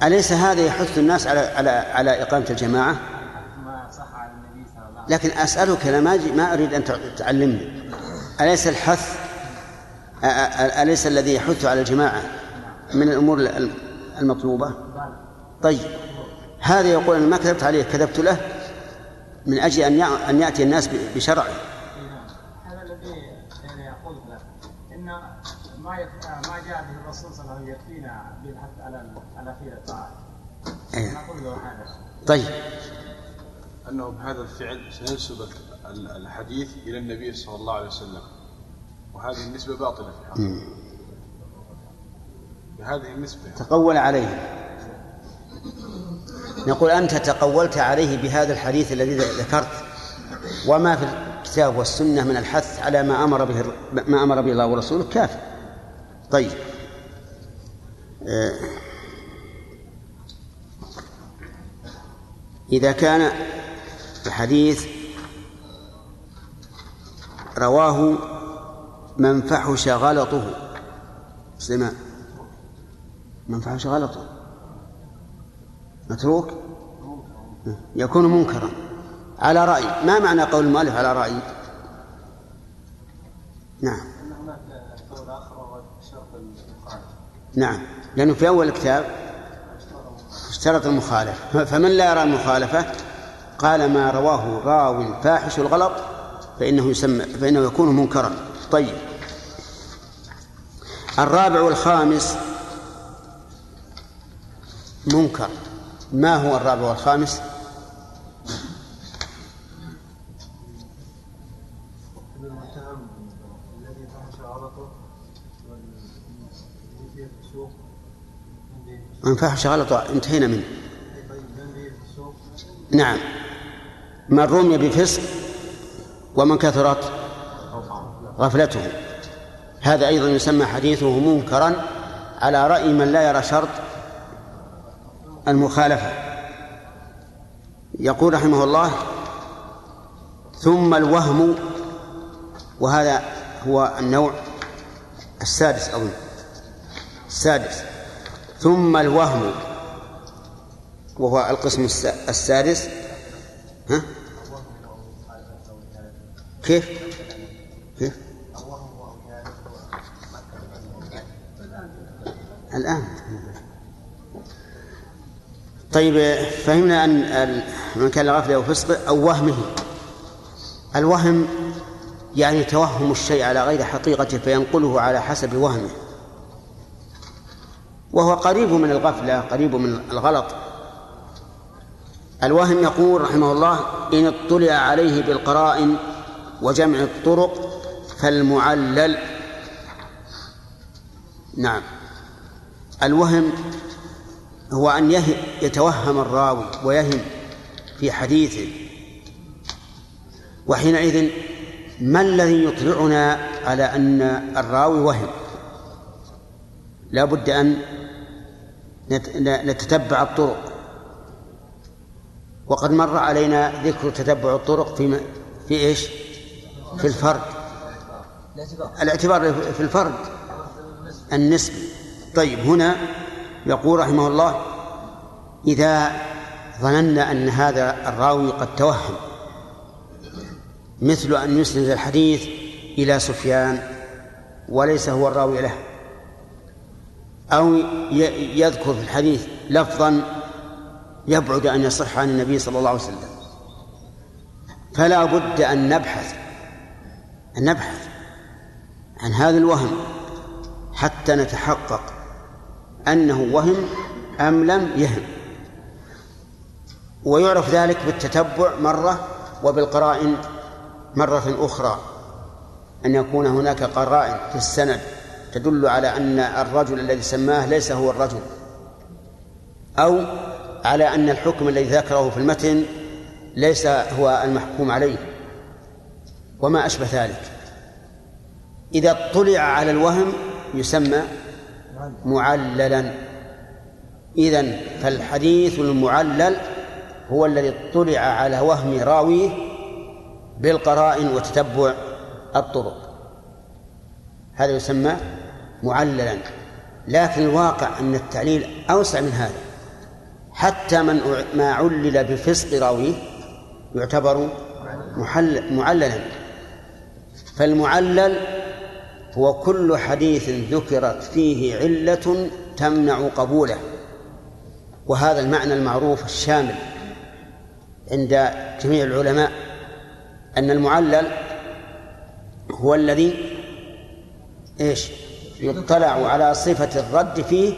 [SPEAKER 1] أليس هذا يحث الناس على على على إقامة الجماعة؟ لكن أسألك أنا ما ما أريد أن تع- تعلمني. أليس الحث أليس الذي يحث على الجماعة من الأمور ال- المطلوبة طيب هذا يقول أنا ما كذبت عليه كذبت له من أجل أن أن يأتي الناس ب- بشرعه
[SPEAKER 9] هذا الذي يعني قلت له إن ما. ما جاء به الرسول صلى الله عليه وسلم يكفينا بالحث على على فعل الطاعات
[SPEAKER 1] أيه.
[SPEAKER 9] نقول له هذا
[SPEAKER 1] طيب
[SPEAKER 8] أنه بهذا الفعل سينسب ال- الحديث إلى النبي صلى الله عليه وسلم وهذه النسبة باطلة في حقه
[SPEAKER 1] مم.
[SPEAKER 8] بهذه النسبة.
[SPEAKER 1] تقول عليه. نقول أنت تقولت عليه بهذا الحديث الذي ذكرت. وما في الكتاب والسنة من الحث على ما أمر به ما أمر به الله ورسوله كافي طيب. آه، إذا كان الحديث رواه من فحش غلطه سليمان من فحش غلطه. متروك؟ يكون منكرا. على رأي. ما معنى قول المؤلف على رأي؟ نعم.
[SPEAKER 9] المخالف
[SPEAKER 1] نعم. لأنه في أول الكتاب اشترط المخالفة. فمن لا يرى المخالفة؟ قال ما رواه راو فاحش الغلط فإنه يسمى فإنه يكون منكرا. طيب. الرابع والخامس منكر. ما هو الرابع والخامس؟ من فحش غلط انتهينا منه. نعم. من رمي بفسق ومن كثرت غفلته. هذا أيضا يسمى حديثه منكرا على رأي من لا يرى شرط المخالفة يقول رحمه الله ثم الوهم وهذا هو النوع السادس أظن السادس ثم الوهم وهو القسم الس- السادس ها؟ كيف؟ كيف؟ الآن طيب فهمنا أن من كان غفلة أو فسق أو وهمه. الوهم يعني توهم الشيء على غير حقيقته فينقله على حسب وهمه. وهو قريب من الغفلة قريب من الغلط. الوهم يقول رحمه الله إن اطلع عليه بالقرائن وجمع الطرق فالمعلل. نعم. الوهم هو أن يتوهم الراوي ويهم في حديثه. وحينئذ ما الذي يطلعنا على أن الراوي وهم؟ لا بد أن نت- نتتبع الطرق. وقد مر علينا ذكر تتبع الطرق في في إيش؟ في الفرد.
[SPEAKER 2] الاعتبار.
[SPEAKER 1] الاعتبار في الفرد النسبي طيب هنا يقول رحمه الله إذا ظننا أن هذا الراوي قد توهم مثل أن يسند الحديث إلى سفيان وليس هو الراوي له أو يذكر في الحديث لفظا يبعد أن يصح عن النبي صلى الله عليه وسلم. فلا بد أن نبحث أن نبحث عن هذا الوهم حتى نتحقق أنه وهم أم لم يهم. ويعرف ذلك بالتتبع مرة وبالقرائن مرة أخرى. أن يكون هناك قرائن في السند تدل على أن الرجل الذي سماه ليس هو الرجل. أو على أن الحكم الذي ذكره في المتن ليس هو المحكوم عليه. وما أشبه ذلك. إذا اطلع على الوهم يسمى معللا. إذا فالحديث المعلل هو الذي اطلع على وهم راويه بالقرائن وتتبع الطرق. هذا يسمى معللا. لكن الواقع أن التعليل أوسع من هذا. حتى من ما علل بفسق راويه يعتبر محل معللا. فالمعلل هو كل حديث ذكرت فيه علة تمنع قبوله. وهذا المعنى المعروف الشامل عند جميع العلماء أن المعلل هو الذي إيش؟ يطلع على صفة الرد فيه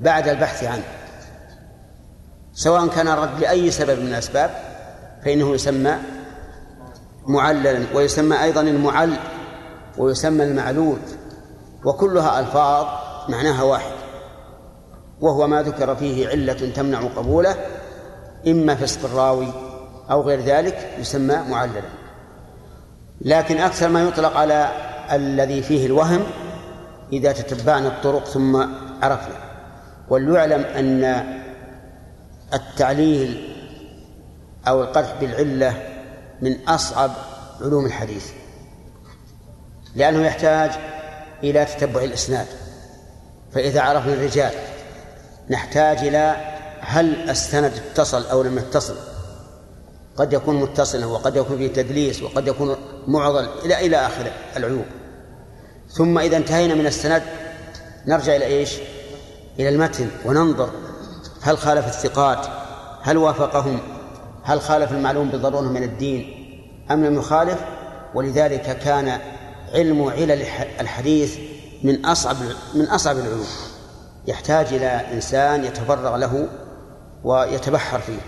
[SPEAKER 1] بعد البحث عنه. سواء كان الرد لأي سبب من الأسباب فإنه يسمى معللا ويسمى أيضا المعل ويسمى المعلول وكلها ألفاظ معناها واحد وهو ما ذكر فيه علة تمنع قبوله إما فسق الراوي أو غير ذلك يسمى معللا. لكن أكثر ما يطلق على الذي فيه الوهم إذا تتبعنا الطرق ثم عرفنا. وليعلم أن التعليل أو القدح بالعلة من أصعب علوم الحديث. لأنه يحتاج إلى تتبع الإسناد. فإذا عرفنا الرجال نحتاج إلى هل السند اتصل أو لم يتصل. قد يكون متصلا وقد يكون فيه تدليس وقد يكون معضل إلى إلى آخر العيوب. ثم إذا انتهينا من السند نرجع إلى إيش؟ إلى المتن وننظر هل خالف الثقات هل وافقهم هل خالف المعلوم بالضرورة من الدين أم لم يخالف. ولذلك كان علم علل الحديث من أصعب من أصعب العلوم. يحتاج إلى إنسان يتفرغ له ويتبحر فيه.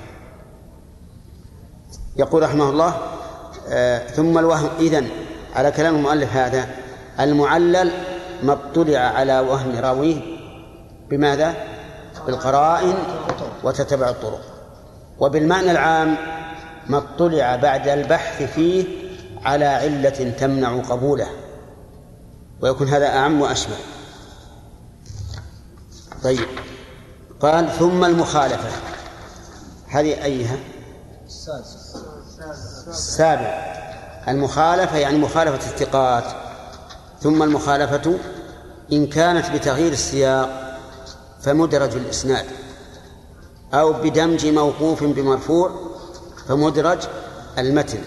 [SPEAKER 1] يقول رحمه الله آه ثم الوهم إذن على كلام المؤلف هذا المعلل ما اطلع على وهم راويه بماذا؟ بالقرائن وتتبع الطرق. وبالمعنى العام ما اطلع بعد البحث فيه على علة تمنع قبوله ويكون هذا أعم وأشمل. طيب. قال ثم المخالفة. هذه أيها؟ السابع. المخالفة يعني مخالفة الثقات. ثم المخالفة إن كانت بتغيير السياق فمدرج الإسناد أو بدمج موقوف بمرفوع فمدرج المتن.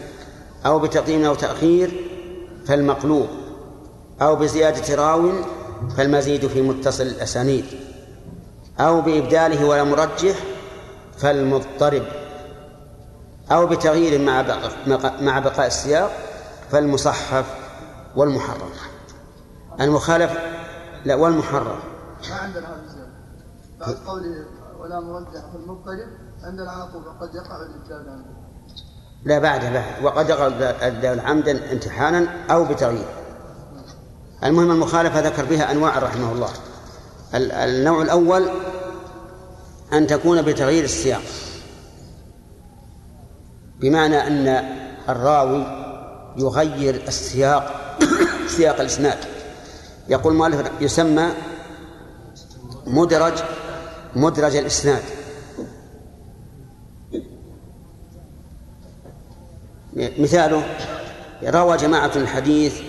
[SPEAKER 1] أو بتقديم أو تأخير فالمقلوب أو بزيادة راو فالمزيد في متصل الأسانيد أو بإبداله ولا مرجح فالمضطرب أو بتغيير مع بقاء مع بقاء السياق فالمصحف والمحرر. المخالف لا والمحرر.
[SPEAKER 4] ما عندنا بعد قوله ولا مرجح في المضطرب عندنا على طول وقد يقع الإبدال. عنه
[SPEAKER 1] لا بعد بعد. وقد الإبدال عمدا امتحانا أو بتغيير. المهم المخالفة ذكر بها أنواع رحمه الله. ال- النوع الأول أن تكون بتغيير السياق. بمعنى أن الراوي يغير السياق سياق الإسناد. يقول المؤلف يسمى مدرج مدرج الإسناد. مثاله روى جماعة الحديث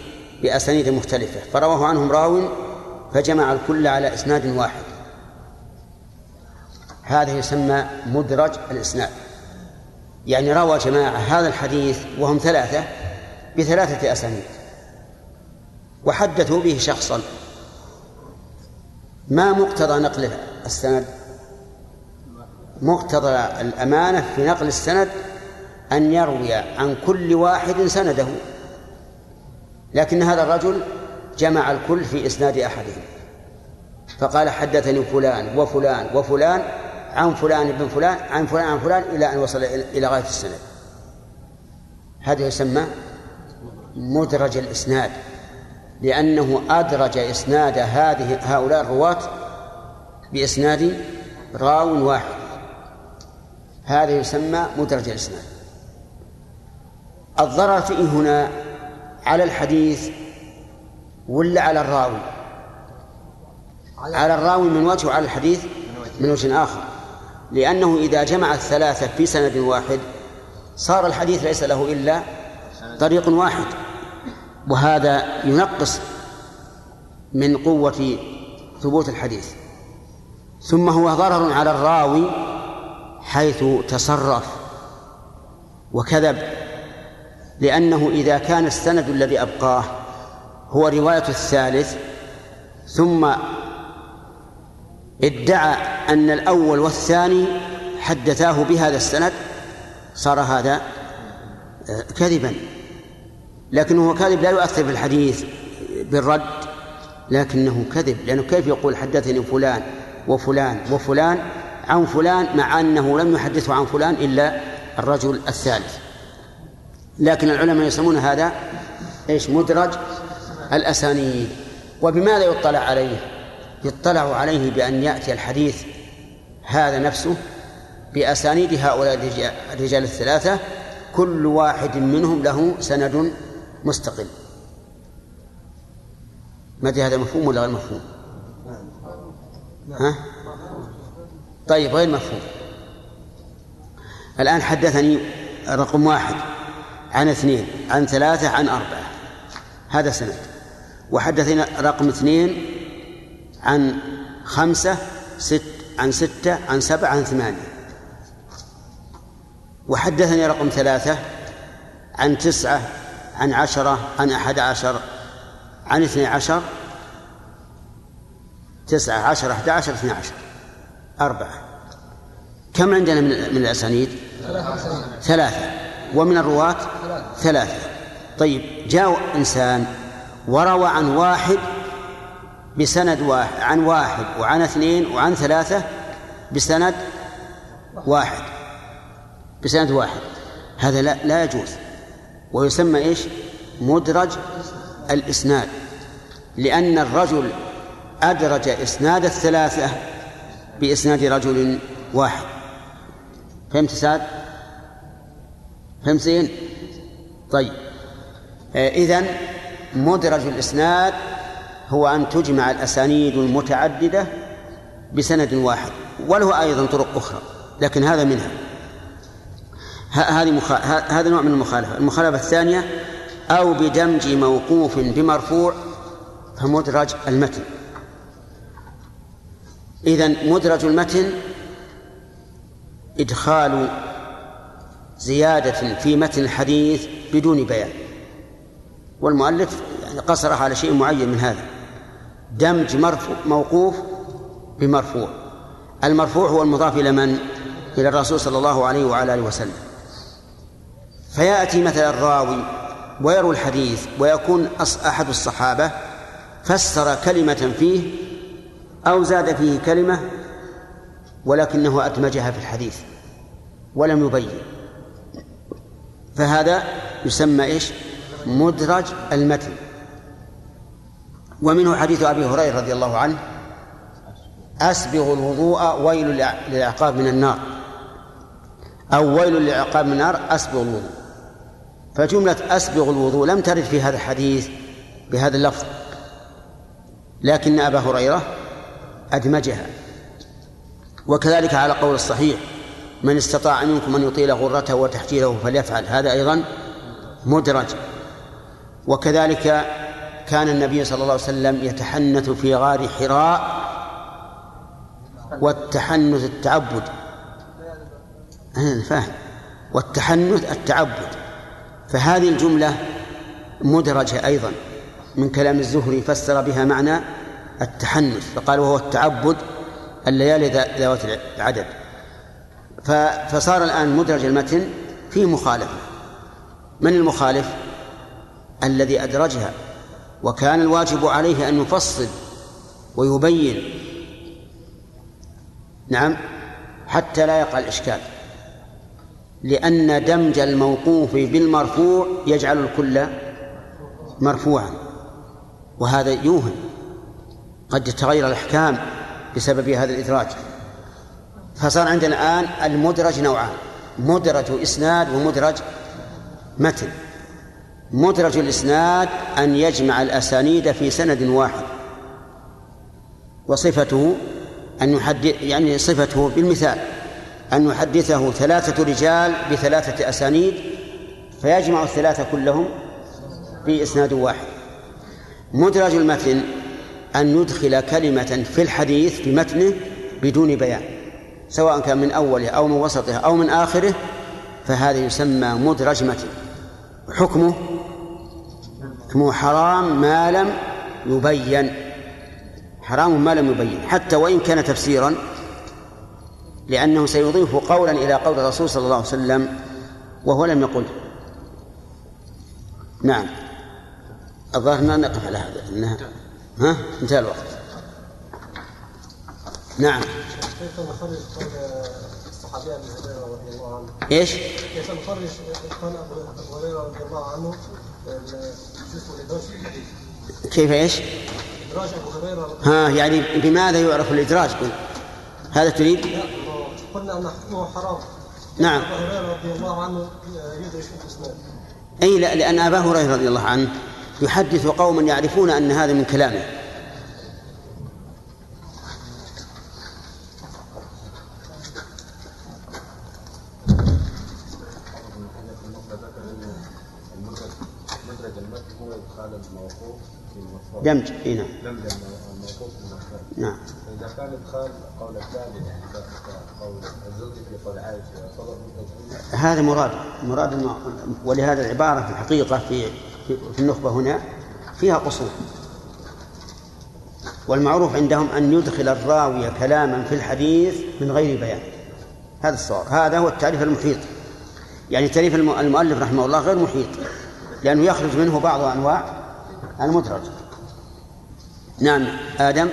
[SPEAKER 1] بأسانيد مختلفة فرواه عنهم راو فجمع الكل على إسناد واحد. هذا يسمى مدرج الإسناد. يعني روى جماعة هذا الحديث وهم ثلاثة بثلاثة أسانيد. وحدثوا به شخصا. ما مقتضى نقل السند؟ مقتضى الأمانة في نقل السند أن يروي عن كل واحد سنده. لكن هذا الرجل جمع الكل في إسناد أحدهم. فقال حدثني فلان وفلان وفلان عن فلان بن فلان عن فلان عن فلان إلى أن وصل إلى غاية السند. هذا يسمى مدرج الإسناد لأنه أدرج إسناد هذه هؤلاء الرواة بإسناد راو واحد. هذا يسمى مدرج الإسناد. الضرر فيه هنا على الحديث ولا على الراوي؟ على الراوي من وجه وعلى الحديث من وجه آخر. لأنه إذا جمع الثلاثة في سند واحد صار الحديث ليس له إلا طريق واحد. وهذا ينقص من قوة ثبوت الحديث. ثم هو ضرر على الراوي حيث تصرف وكذب. لأنه إذا كان السند الذي أبقاه هو رواية الثالث ثم ادعى أن الأول والثاني حدثاه بهذا السند صار هذا كذبا. لكنه كذب لا يؤثر في الحديث بالرد لكنه كذب لأنه كيف يقول حدثني فلان وفلان وفلان عن فلان مع أنه لم يحدثه عن فلان إلا الرجل الثالث. لكن العلماء يسمون هذا إيش؟ مدرج الأسانيد. وبماذا يطلع عليه؟ يطلع عليه بأن يأتي الحديث هذا نفسه بأسانيد هؤلاء الرجال الثلاثة كل واحد منهم له سند مستقل. ما أدري هذا مفهوم ولا غير مفهوم؟ ها؟ طيب غير مفهوم. الآن حدثني رقم واحد. عن اثنين عن ثلاثة عن أربعة. هذا سند. وحدثنا رقم اثنين عن خمسة ست عن ستة عن سبعة عن ثمانية. وحدثني رقم ثلاثة عن تسعة عن عشرة عن أحد عشر عن اثني عشر تسعة عشر أحد عشر اثني عشر. أربعة. كم عندنا من, الأسانيد؟ ثلاثة. ومن الرواة؟ ثلاثة طيب جاء إنسان وروى عن واحد بسند واحد عن واحد وعن اثنين وعن ثلاثة بسند واحد بسند واحد هذا لا لا يجوز ويسمى إيش؟ مدرج الإسناد لأن الرجل أدرج إسناد الثلاثة بإسناد رجل واحد فهمت سعد؟ فهمت زين؟ طيب. آه إذن مدرج الإسناد هو أن تجمع الأسانيد المتعددة بسند واحد وله أيضا طرق أخرى لكن هذا منها. هذه. هذا نوع من المخالفة. المخالفة الثانية أو بدمج موقوف بمرفوع فمدرج المتن. إذن مدرج المتن إدخال زيادة في متن الحديث بدون بيان. والمؤلف يعني قصر على شيء معين من هذا. دمج مرفوع موقوف بمرفوع. المرفوع هو المضاف إلى من؟ إلى الرسول صلى الله عليه وعلى آله وسلم. فيأتي مثلا الراوي ويروي الحديث ويكون أحد الصحابة فسر كلمة فيه أو زاد فيه كلمة ولكنه أدمجها في الحديث ولم يبين. فهذا يسمى إيش؟ مدرج المتن. ومنه حديث أبي هريرة رضي الله عنه أسبغ الوضوء ويل للعقاب من النار. أو ويل للعقاب من النار أسبغ الوضوء. فجملة أسبغ الوضوء لم ترد في هذا الحديث بهذا اللفظ. لكن أبا هريرة أدمجها. وكذلك على قول الصحيح من استطاع منكم أن يطيل غرته وتحجيله فليفعل. هذا أيضا مدرج. وكذلك كان النبي صلى الله عليه وسلم يتحنث في غار حراء والتحنث التعبد. فاهم. والتحنث التعبد. فهذه الجملة مدرجة أيضا. من كلام الزهري فسر بها معنى التحنث. فقال وهو التعبد الليالي ذوات العدد. فصار الآن مدرج المتن في مخالفة. من المخالف؟ الذي أدرجها. وكان الواجب عليه أن يفصل ويبين. نعم. حتى لا يقع الإشكال. لأن دمج الموقوف بالمرفوع يجعل الكل مرفوعا. وهذا يوهم. قد تتغير الأحكام بسبب هذا الإدراج. فصار عندنا الآن المدرج نوعان مدرج إسناد ومدرج متن. مدرج الإسناد أن يجمع الأسانيد في سند واحد. وصفته أن يحدث يعني صفته بالمثال أن يحدثه ثلاثة رجال بثلاثة أسانيد فيجمع الثلاثة كلهم في إسناد واحد. مدرج المتن أن يدخل كلمة في الحديث في متنه بدون بيان. سواء كان من أوله أو من وسطه أو من آخره فهذا يسمى مدرج متن حكمه حكمه حرام ما لم يبين. حرام ما لم يبين حتى وإن كان تفسيرا لأنه سيضيف قولا إلى قول الرسول صلى الله عليه وسلم وهو لم يقله نعم. الظاهر ما نقف على هذا. إنها ها؟ انتهى الوقت. نعم.
[SPEAKER 6] كيف نخرج قول الصحابي أبي هريرة رضي الله عنه؟
[SPEAKER 1] إيش؟
[SPEAKER 6] كيف نخرج قول أبو هريرة رضي الله عنه شو اسمه الادراج في الحديث؟
[SPEAKER 1] كيف إيش؟
[SPEAKER 6] ادراج أبو هريرة
[SPEAKER 1] ها يعني بماذا يعرف الادراج قل هذا تريد؟
[SPEAKER 6] قلنا أن حكمه حرام
[SPEAKER 1] نعم
[SPEAKER 6] أبو هريرة رضي الله عنه يدرج في الاسناد
[SPEAKER 1] أي لا لأن أبا هريرة رضي الله عنه يحدث قوما يعرفون أن هذا من كلامه دمج إي نعم.
[SPEAKER 10] دمج بالمرفوع
[SPEAKER 1] نعم.
[SPEAKER 10] فاذا كان ادخال قول الثاني يعني قول الزوجي في قول عائشة
[SPEAKER 1] هذا مراد. مراد ولهذا العبارة في الحقيقة في في النخبة هنا فيها قصور والمعروف عندهم أن يدخل الراوي كلاما في الحديث من غير بيان. هذا الصواب. هذا هو التعريف المحيط. يعني تعريف الم- المؤلف رحمه الله غير محيط لأنه يخرج منه بعض أنواع المدرج. نعم. آدم.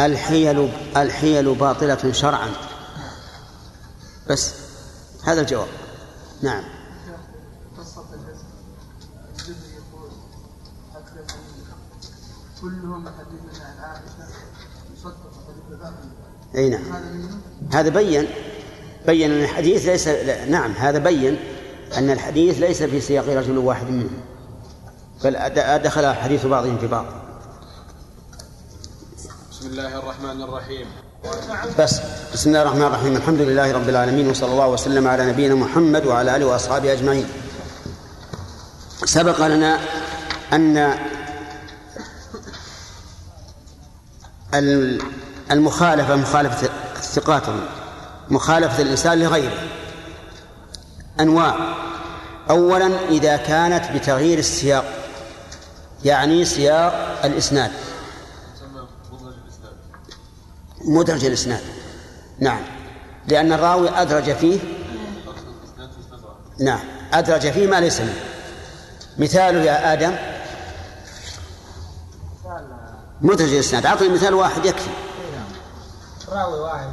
[SPEAKER 1] الحيل الحيل باطلة شرعا. بس هذا الجواب. نعم.
[SPEAKER 5] قصة يقول كلهم يحدثون عن عائشة يصدق حديث
[SPEAKER 1] أي نعم.
[SPEAKER 5] هذا
[SPEAKER 1] بين بين أن الحديث ليس لا نعم هذا بين أن الحديث ليس في سياق رجل واحد منهم بل دخل حديث بعضهم في بعض.
[SPEAKER 8] بسم الله الرحمن الرحيم.
[SPEAKER 1] بس بسم الله الرحمن الرحيم. الحمد لله رب العالمين وصلى الله وسلم على نبينا محمد وعلى آله وأصحابه أجمعين. سبق لنا أن ال- المخالفة مخالفه الثقات مخالفة الإنسان لغيره. أنواع. اولا إذا كانت بتغيير السياق يعني سياق الإسناد. مدرج الإسناد. نعم. لأن الراوي أدرج فيه. نعم. أدرج فيه ما ليس منه. مثاله يا آدم.
[SPEAKER 9] مثال
[SPEAKER 1] مدرج الإسناد. أعطني مثال واحد يكفي.
[SPEAKER 9] راوي واحد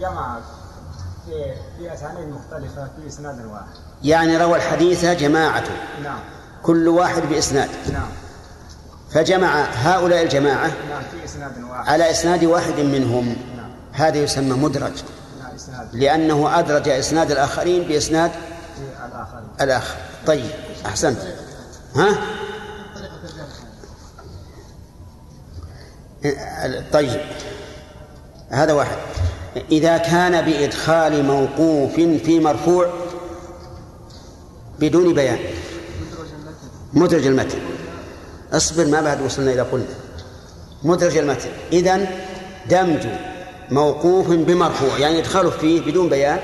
[SPEAKER 9] جمع في في اسانيد مختلفة في إسناد واحد.
[SPEAKER 1] يعني روى الحديث جماعة.
[SPEAKER 9] نعم.
[SPEAKER 1] كل واحد بإسناد.
[SPEAKER 9] نعم.
[SPEAKER 1] فجمع هؤلاء الجماعة
[SPEAKER 9] نعم في إسناد واحد.
[SPEAKER 1] على إسناد واحد منهم.
[SPEAKER 9] نعم.
[SPEAKER 1] هذا يسمى مدرج.
[SPEAKER 9] نعم إسناد.
[SPEAKER 1] لأنه أدرج إسناد الآخرين بإسناد الآخر. طيب أحسنت. ها؟ طيب. هذا واحد. إذا كان بإدخال موقوف في مرفوع بدون بيان. مدرج المتن. اصبر ما بعد وصلنا إلى قلنا. مدرج المتن. إذن دمج موقوف بمرفوع يعني إدخاله فيه بدون بيان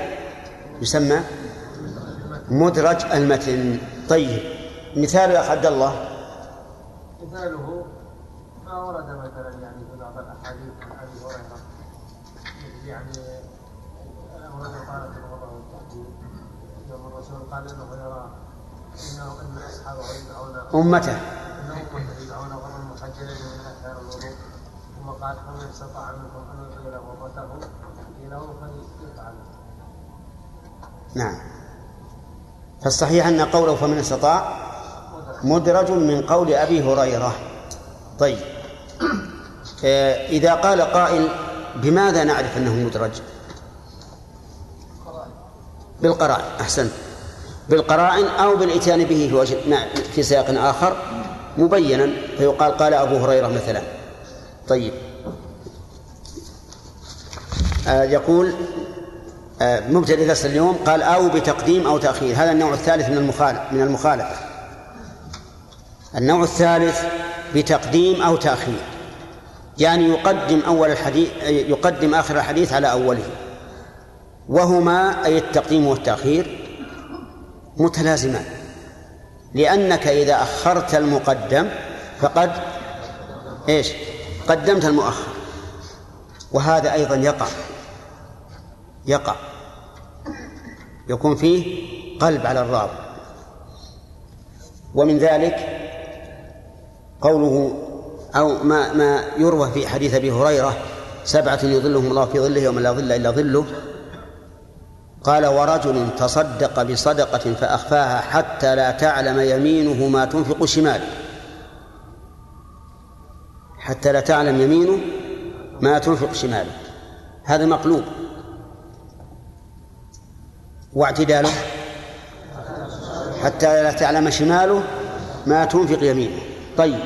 [SPEAKER 1] يسمى مدرج المتن. طيب مثال يا عبد الله.
[SPEAKER 2] مثاله ما ورد مثلا يعني قال انه يرى انه ان اصحابه يدعون
[SPEAKER 1] أمته.
[SPEAKER 2] ان امته يدعون غرا محجلين من اثار الوضوء ثم قال فمن استطاع منكم ان يطيل غرته له فليفعل
[SPEAKER 1] نعم. فالصحيح أن قوله فمن استطاع مدرج من قول أبي هريرة. طيب. إذا قال قائل بماذا نعرف أنه مدرج؟ بالقرائن. أحسنت. بالقرائن أو بالإتيان به في, وجه في سياق آخر مبينا. فيقال قال أبو هريرة مثلا. طيب. آه، يقول آه، مبتدئ درس اليوم قال أو بتقديم أو تأخير. هذا النوع الثالث من المخالف من المخالفة. النوع الثالث بتقديم أو تأخير. يعني يقدم أول الحديث يقدم آخر الحديث على أوله. وهما أي التقديم والتأخير. متلازمان. لأنك إذا أخرت المقدم فقد إيش؟ قدمت المؤخر. وهذا أيضا يقع. يقع. يكون فيه قلب على الراوي. ومن ذلك قوله أو ما ما يروى في حديث أبي هريرة سبعة يظلهم الله في ظله يوم لا ظل إلا ظله قال ورجل تصدق بصدقة فأخفاها حتى لا تعلم يمينه ما تنفق شماله. حتى لا تعلم يمينه ما تنفق شماله. هذا مقلوب. واعتداله. حتى لا تعلم شماله ما تنفق يمينه. طيب.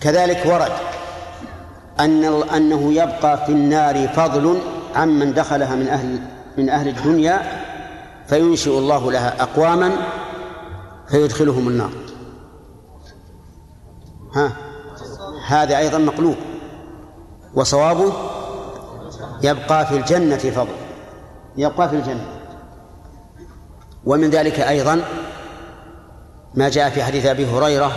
[SPEAKER 1] كذلك ورد أن أنه يبقى في النار فضل عمن دخلها من أهل من أهل الدنيا فينشئ الله لها أقواما فيدخلهم النار. ها؟ هذا أيضا مقلوب. وصوابه يبقى في الجنة فضل. يبقى في الجنة. ومن ذلك أيضا ما جاء في حديث أبي هريرة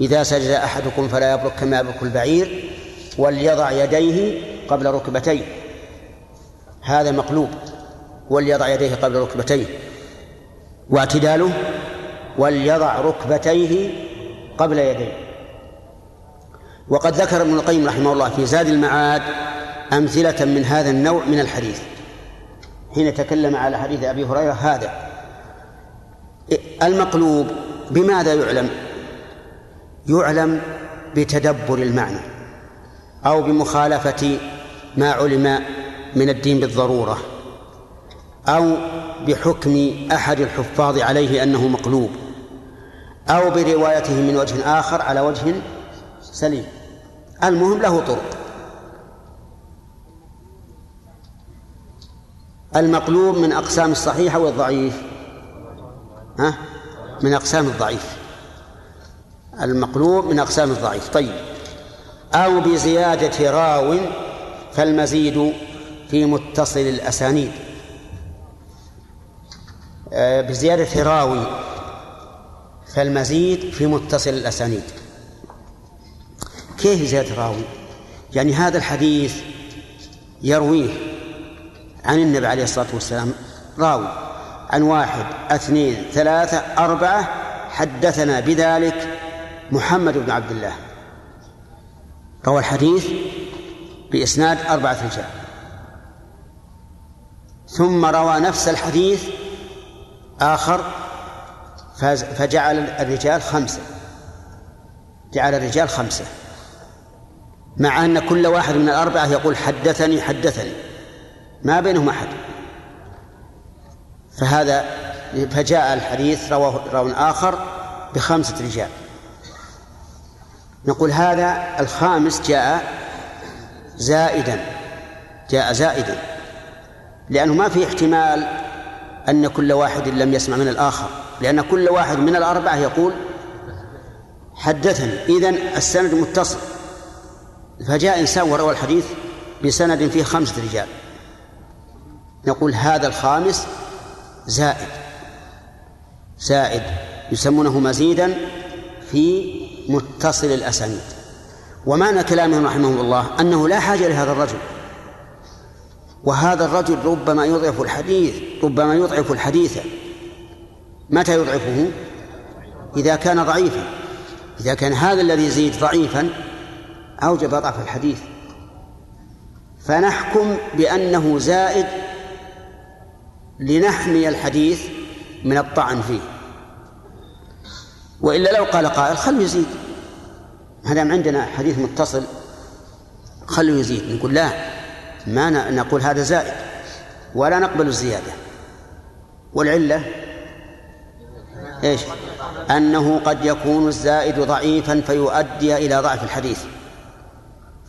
[SPEAKER 1] إذا سجد أحدكم فلا يبرك كما يبرك البعير وليضع يديه قبل ركبتيه. هذا مقلوب وليضع يديه قبل ركبتيه. واعتداله وليضع ركبتيه قبل يديه. وقد ذكر ابن القيم رحمه الله في زاد المعاد أمثلة من هذا النوع من الحديث. حين تكلم على حديث أبي هريرة هذا. المقلوب بماذا يعلم؟ يعلم بتدبر المعنى أو بمخالفة ما علم من الدين بالضرورة أو بحكم أحد الحفاظ عليه أنه مقلوب أو بروايته من وجه آخر على وجه سليم. المهم له طرق. المقلوب من أقسام الصحيح والضعيف ها؟ من أقسام الضعيف. المقلوب من أقسام الضعيف. طيب. أو بزيادة راو فالمزيد في متصل الأسانيد. آه، بزيادة راوي. فالمزيد في متصل الأسانيد. كيف زيادة راوي؟ يعني هذا الحديث يرويه عن النبي عليه الصلاة والسلام. راوي. عن واحد اثنين ثلاثة أربعة حدثنا بذلك محمد بن عبد الله. روى الحديث بإسناد أربعة رجال. ثم روى نفس الحديث آخر فجعل الرجال خمسة. جعل الرجال خمسة. مع أن كل واحد من الأربعة يقول حدثني حدثني. ما بينهم أحد. فهذا فجاء الحديث رواه راو آخر بخمسة رجال. نقول هذا الخامس جاء زائدا. جاء زائدا. لأنه ما في احتمال أن كل واحد لم يسمع من الآخر. لأن كل واحد من الأربعة يقول حدثني. إذن السند متصل. فجاء إنسان وروى الحديث بسند فيه خمسة رجال. نقول هذا الخامس زائد. زائد. يسمونه مزيدا في متصل الأسانيد. ومعنى كلامهم رحمه الله أنه لا حاجة لهذا الرجل. وهذا الرجل ربما يضعف الحديث ربما يضعف الحديث. متى يضعفه؟ إذا كان ضعيفا. إذا كان هذا الذي يزيد ضعيفا أوجب ضعف الحديث. فنحكم بأنه زائد لنحمي الحديث من الطعن فيه. وإلا لو قال قائل خلوا يزيد. ما دام عندنا حديث متصل خلوا يزيد. نقول لا. ما نقول هذا زائد. ولا نقبل الزيادة. والعلة؟ إيش؟ أنه قد يكون الزائد ضعيفا فيؤدي إلى ضعف الحديث.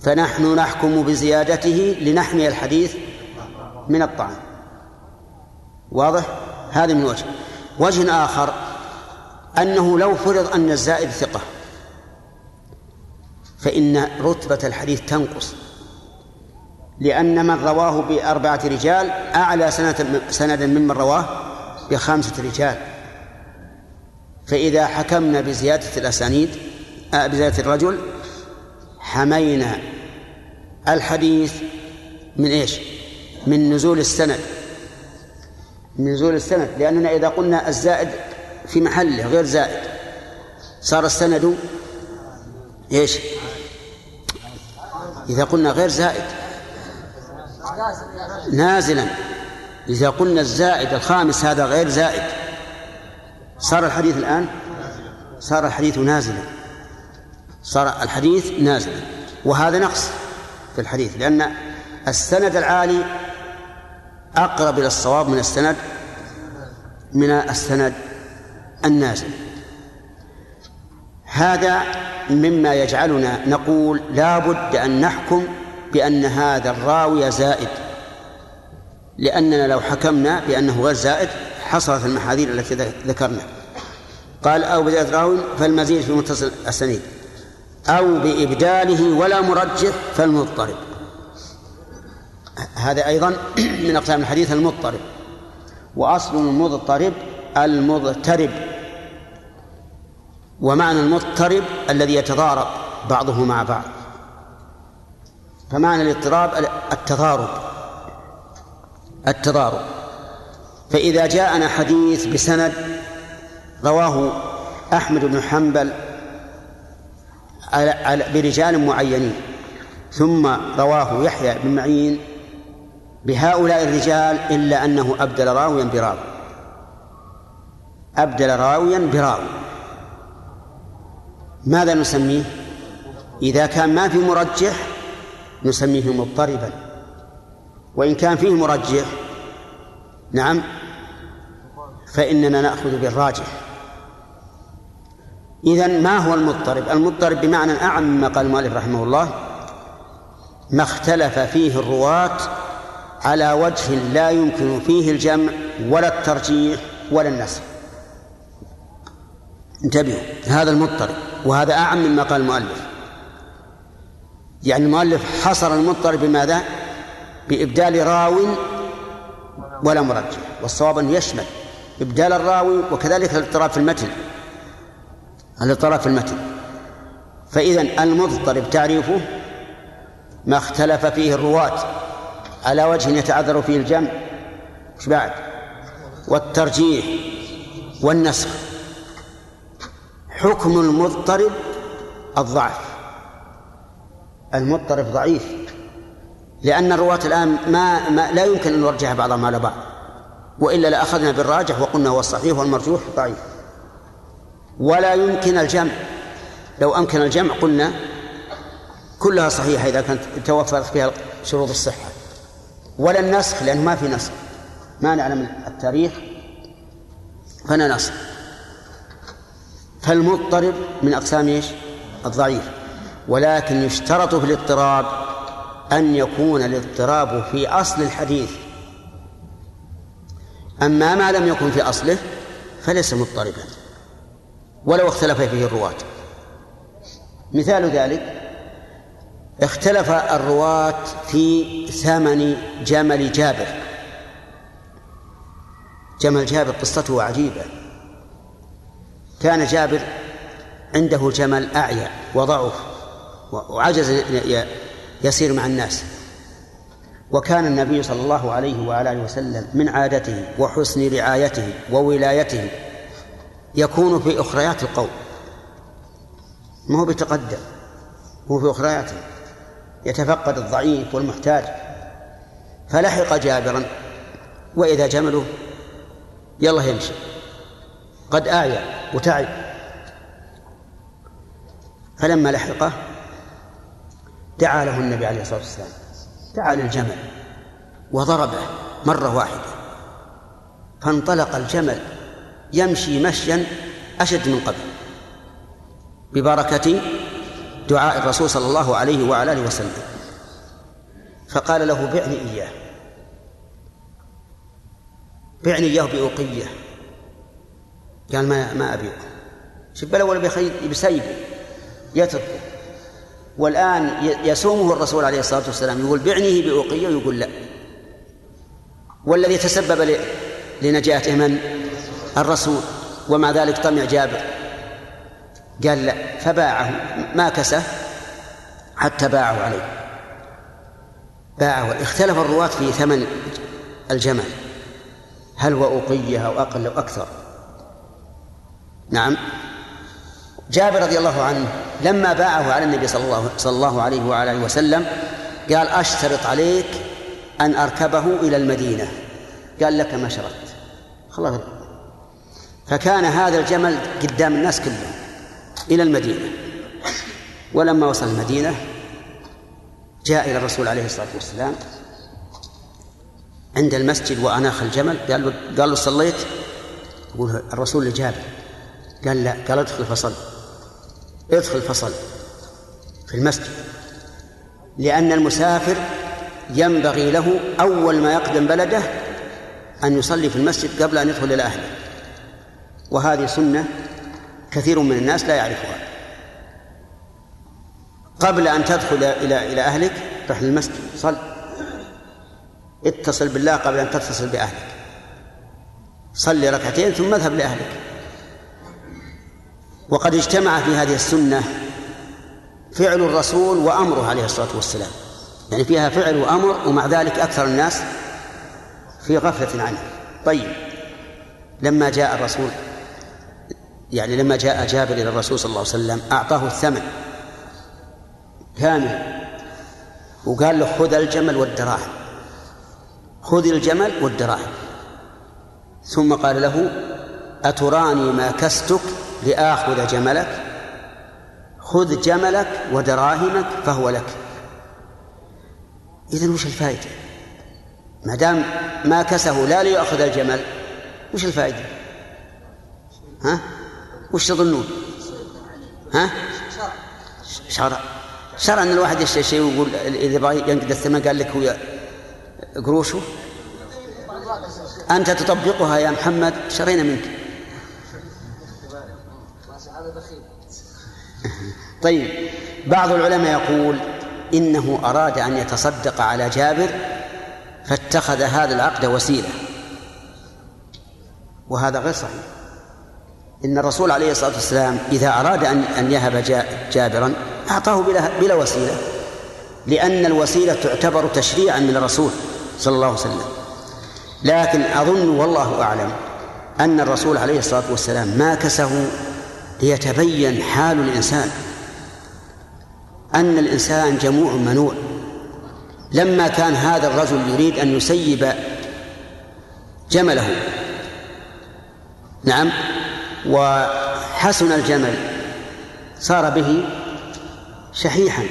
[SPEAKER 1] فنحن نحكم بزيادته لنحمي الحديث من الطعن واضح؟ هذا من وجه. وجه آخر أنه لو فرض أن الزائد ثقة فإن رتبة الحديث تنقص. لأن من رواه بأربعة رجال أعلى سنة سندا ممن رواه بخمسة رجال فإذا حكمنا بزيادة الأسانيد آه، بزيادة الرجل حمينا الحديث من إيش؟ من نزول السند من نزول السند لأننا إذا قلنا الزائد في محله غير زائد صار السند إيش؟ إذا قلنا غير زائد نازلا. إذا قلنا الزائد الخامس هذا غير زائد. صار الحديث الآن؟ صار الحديث نازلا. صار الحديث نازلا. وهذا نقص في الحديث لأن السند العالي أقرب إلى الصواب من السند من السند النازل. هذا مما يجعلنا نقول لا بد أن نحكم بأن هذا الراوي زائد. لأننا لو حكمنا بأنه غير زائد حصلت المحاذير التي ذكرنا. قال أو بزيادة راوي فالمزيد في متصل السنيد. أو بإبداله ولا مرجح فالمضطرب. هذا أيضا *clears throat* من أقسام الحديث المضطرب. وأصل المضطرب المضطرب. ومعنى المضطرب الذي يتضارب بعضه مع بعض. فمعنى الاضطراب التضارب. التضارب. فإذا جاءنا حديث بسند رواه أحمد بن حنبل برجال معينين ثم رواه يحيى بن معين بهؤلاء الرجال إلا أنه أبدل راويا براوي أبدل راويا براوي ماذا نسميه؟ إذا كان ما في مرجح نسميه مضطربا. وإن كان فيه مرجح نعم فإننا نأخذ بالراجح. إذا ما هو المضطرب؟ المضطرب بمعنى أعم مما قال المؤلف رحمه الله ما اختلف فيه الرواة على وجه لا يمكن فيه الجمع ولا الترجيح ولا النسخ. انتبهوا هذا المضطرب وهذا أعم مما قال المؤلف. يعني المؤلف حصر المضطرب بماذا؟ بإبدال راو ولا مرجح والصواب أن يشمل إبدال الراوي وكذلك الاضطراب في المتن. الاضطراب في المتن. فإذا المضطرب تعريفه ما اختلف فيه الرواة على وجه يتعذر فيه الجمع. إيش بعد؟ والترجيح والنسخ. حكم المضطرب الضعف المضطرب ضعيف. لأن الرواة الآن ما, ما لا يمكن أن نرجح بعضهم على بعض وإلا لأخذنا بالراجح وقلنا هو الصحيح والمرجوح ضعيف. ولا يمكن الجمع. لو أمكن الجمع قلنا كلها صحيحة إذا كانت توفرت فيها شروط الصحة. ولا النسخ لأنه ما في نسخ. ما نعلم التاريخ فلا نسخ. فالمضطرب من أقسام إيش؟ الضعيف. ولكن يشترط في الاضطراب أن يكون الاضطراب في أصل الحديث. أما ما لم يكن في أصله فليس مضطربا ولو اختلف فيه الرواة. مثال ذلك اختلف الرواة في ثمن جمل جابر. جمل جابر قصته عجيبة. كان جابر عنده جمل أعيا وضعف. وعجز يسير مع الناس. وكان النبي صلى الله عليه وعلى آله وسلم من عادته وحسن رعايته وولايته يكون في أخريات القوم. ما هو بيتقدم هو في أخرياته. يتفقد الضعيف والمحتاج. فلحق جابرا وإذا جمله يلا يمشي. قد آية وتعب. فلما لحقه دعا له النبي عليه الصلاة والسلام. دعا للجمل وضربه مرة واحدة. فانطلق الجمل يمشي مشيا أشد من قبل ببركة دعاء الرسول صلى الله عليه وعلى آله وسلم. فقال له بعني إياه. بعني إياه بأوقية. قال ما ما أبيعه بلا ولا بسيبه يتركه. والآن يسومه الرسول عليه الصلاة والسلام يقول بعنيه بأوقية ويقول لا. والذي تسبب لنجاته من؟ الرسول. ومع ذلك طمع جابر. قال لا فباعه. ما كسه حتى باعه عليه. باعه. اختلف الرواة في ثمن الجمل. هل هو أوقية أو أقل أو أكثر؟ نعم. جابر رضي الله عنه لما باعه على النبي صلى الله, صلى الله عليه وعلى آله وسلم قال أشترط عليك أن أركبه إلى المدينة. قال لك ما شرطت. خلاص. فكان هذا الجمل قدام الناس كلهم إلى المدينة. ولما وصل المدينة جاء إلى الرسول عليه الصلاة والسلام عند المسجد وأناخ الجمل. قال له قال له صليت؟ يقول الرسول لجابر. قال لا. قال ادخل فصل. ادخل فصل في المسجد لأن المسافر ينبغي له أول ما يقدم بلده أن يصلي في المسجد قبل أن يدخل إلى أهله. وهذه سنة كثير من الناس لا يعرفها. قبل أن تدخل إلى إلى أهلك رح للمسجد صل. اتصل بالله قبل أن تتصل بأهلك. صلي ركعتين ثم اذهب لأهلك. وقد اجتمع في هذه السنة فعل الرسول وأمره عليه الصلاة والسلام. يعني فيها فعل وأمر ومع ذلك أكثر الناس في غفلة عنه. طيب لما جاء الرسول يعني لما جاء جابر إلى الرسول صلى الله عليه وسلم أعطاه الثمن كامل وقال له خذ الجمل والدراهم. خذ الجمل والدراهم. ثم قال له أتراني ما كستك لآخذ جملك خذ جملك ودراهمك فهو لك. إذن وش الفائدة؟ ما دام ما كسه لا ليأخذ الجمل وش الفائدة؟ ها؟ وش تظنون؟ ها؟ شرع. شرع إن الواحد يشتري شيء ويقول إذا بغى ينقد الثمن قال لك هو قروشه؟ أنت تطبقها يا محمد شرينا منك. طيب بعض العلماء يقول إنه أراد أن يتصدق على جابر فاتخذ هذا العقد وسيلة. وهذا غير صحيح. إن الرسول عليه الصلاة والسلام إذا أراد أن أن يهب جابرا أعطاه بلا بلا وسيلة لأن الوسيلة تعتبر تشريعا من الرسول صلى الله عليه وسلم. لكن أظن والله أعلم أن الرسول عليه الصلاة والسلام ما كسه ليتبين حال الإنسان. أن الإنسان جموع منوع. لما كان هذا الرجل يريد أن يسيب جمله نعم وحسن الجمل صار به شحيحا